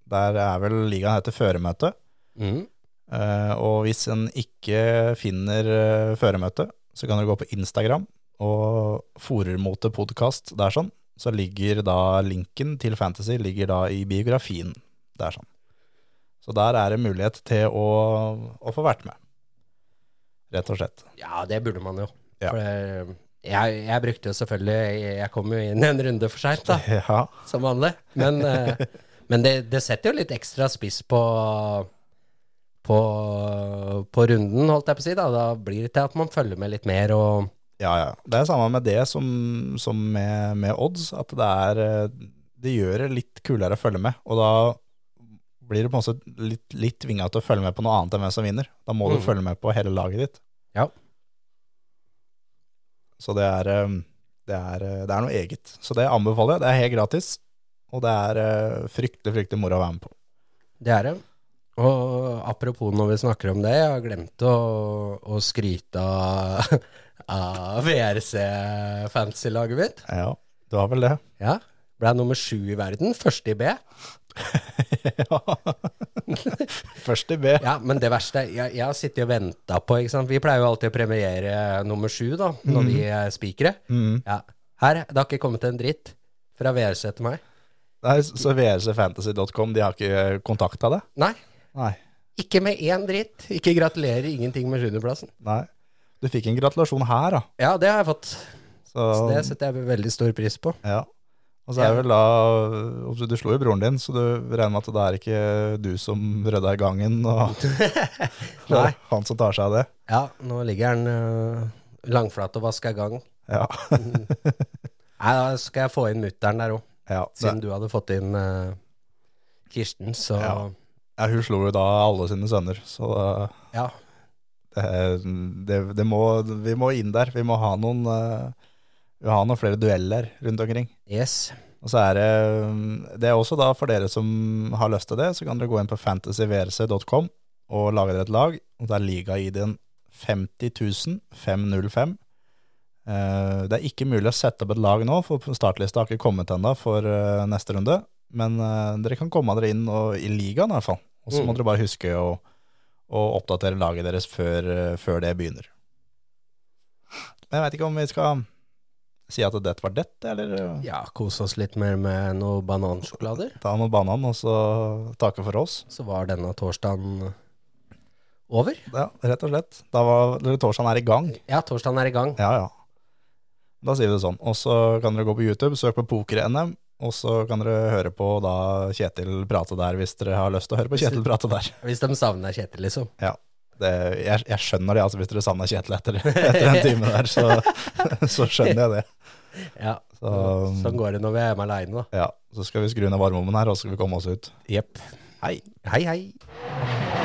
Der er vel ligaen heter Føremøte.
Mm.
Uh, og hvis en ikke finner uh, føremøte, så kan dere gå på Instagram og Forermotepodkast der sånn. Så ligger da linken til Fantasy ligger da i biografien der sånn. Så der er det mulighet til å, å få vært med. Rett og slett.
Ja, det burde man jo.
Ja.
For det, jeg, jeg brukte jo selvfølgelig Jeg kom jo inn en runde for seint, da,
Ja,
som vanlig. Men, eh, men det, det setter jo litt ekstra spiss på på, på runden, holdt jeg på å si. Da, da blir det til at man følger med litt mer og
ja. ja. Det er samme med det som, som med, med odds, at det er eh, Det gjør det litt kulere å følge med, og da blir det på en måte litt, litt tvinga til å følge med på noe annet enn hvem som vinner. Da må du
Mhm.
følge med på hele laget ditt.
Ja.
Så det er, eh, det er, eh, det er noe eget. Så det anbefaler jeg. Det er helt gratis, og det er fryktelig, fryktelig moro å være med på.
Det er det. Og apropos når vi snakker om det, jeg har glemt å, å skryte av, av VRC-fantasy-laget mitt.
Ja, du har vel det?
Ja. Ble nummer sju i verden, første i B.
ja. Først i B.
Ja, men det verste Jeg, jeg har sittet og venta på ikke sant? Vi pleier jo alltid å premiere nummer sju da, når vi er spikere.
Mm.
Ja. Her, det har ikke kommet en dritt fra VRC til meg.
Nei, så vrcfantasy.com, de har ikke kontakta deg?
Nei,
Nei.
ikke med én dritt. Ikke gratulerer, ingenting med sjuendeplassen.
Nei. Du fikk en gratulasjon her, da.
Ja, det har jeg fått.
Så,
Så det setter jeg veldig stor pris på.
ja. Og så er det vel da altså, Du slo jo broren din, så du regner med at det er ikke du som rydda i gangen, og
Nei.
han som tar seg av det.
Ja, nå ligger han uh, langflat og vasker gang.
Ja.
Nei, da skal jeg få inn mutter'n der òg.
ja,
Siden du hadde fått inn uh, Kirsten, så
Ja. Ja, hun slo jo da alle sine sønner, så
ja.
det, det, det må, vi må inn der. Vi må ha noen uh, vi ha noen flere dueller rundt omkring.
Yes.
Og så er det Det er også da for dere som har lyst til det, så kan dere gå inn på fantasyvrc.com og lage dere et lag. Og det er liga-ID-en 50 505. Eh, Det er ikke mulig å sette opp et lag nå, for startlista har ikke kommet ennå for eh, neste runde. Men eh, dere kan komme dere inn og, i ligaen i hvert fall. Og så må
Mm.
dere bare huske å, å oppdatere laget deres før, eh, før det begynner. Men jeg veit ikke om vi skal si at dette var dette, eller
Ja, kose oss litt mer med noe banansjokolader.
ta noe banan og så takke for oss.
Så var denne torsdagen over.
Ja, rett og slett. Da var torsdagen er i gang.
Ja, torsdagen er i gang.
Ja, ja. Da sier vi det sånn. Og så kan dere gå på YouTube, søk på Poker-NM, og så kan dere høre på da Kjetil prate der, hvis dere har lyst til å høre på Kjetil prate der.
Hvis de savner Kjetil, liksom.
Ja. Det, jeg, jeg skjønner det, altså hvis dere savner Kjetil etter, etter en time der, så, så skjønner jeg det.
Ja,
Så,
Sånn går det når vi er hjemme aleine, da.
ja, så skal vi skru ned varmeovnen her, og så skal vi komme oss ut.
Jepp.
Hei.
Hei, hei.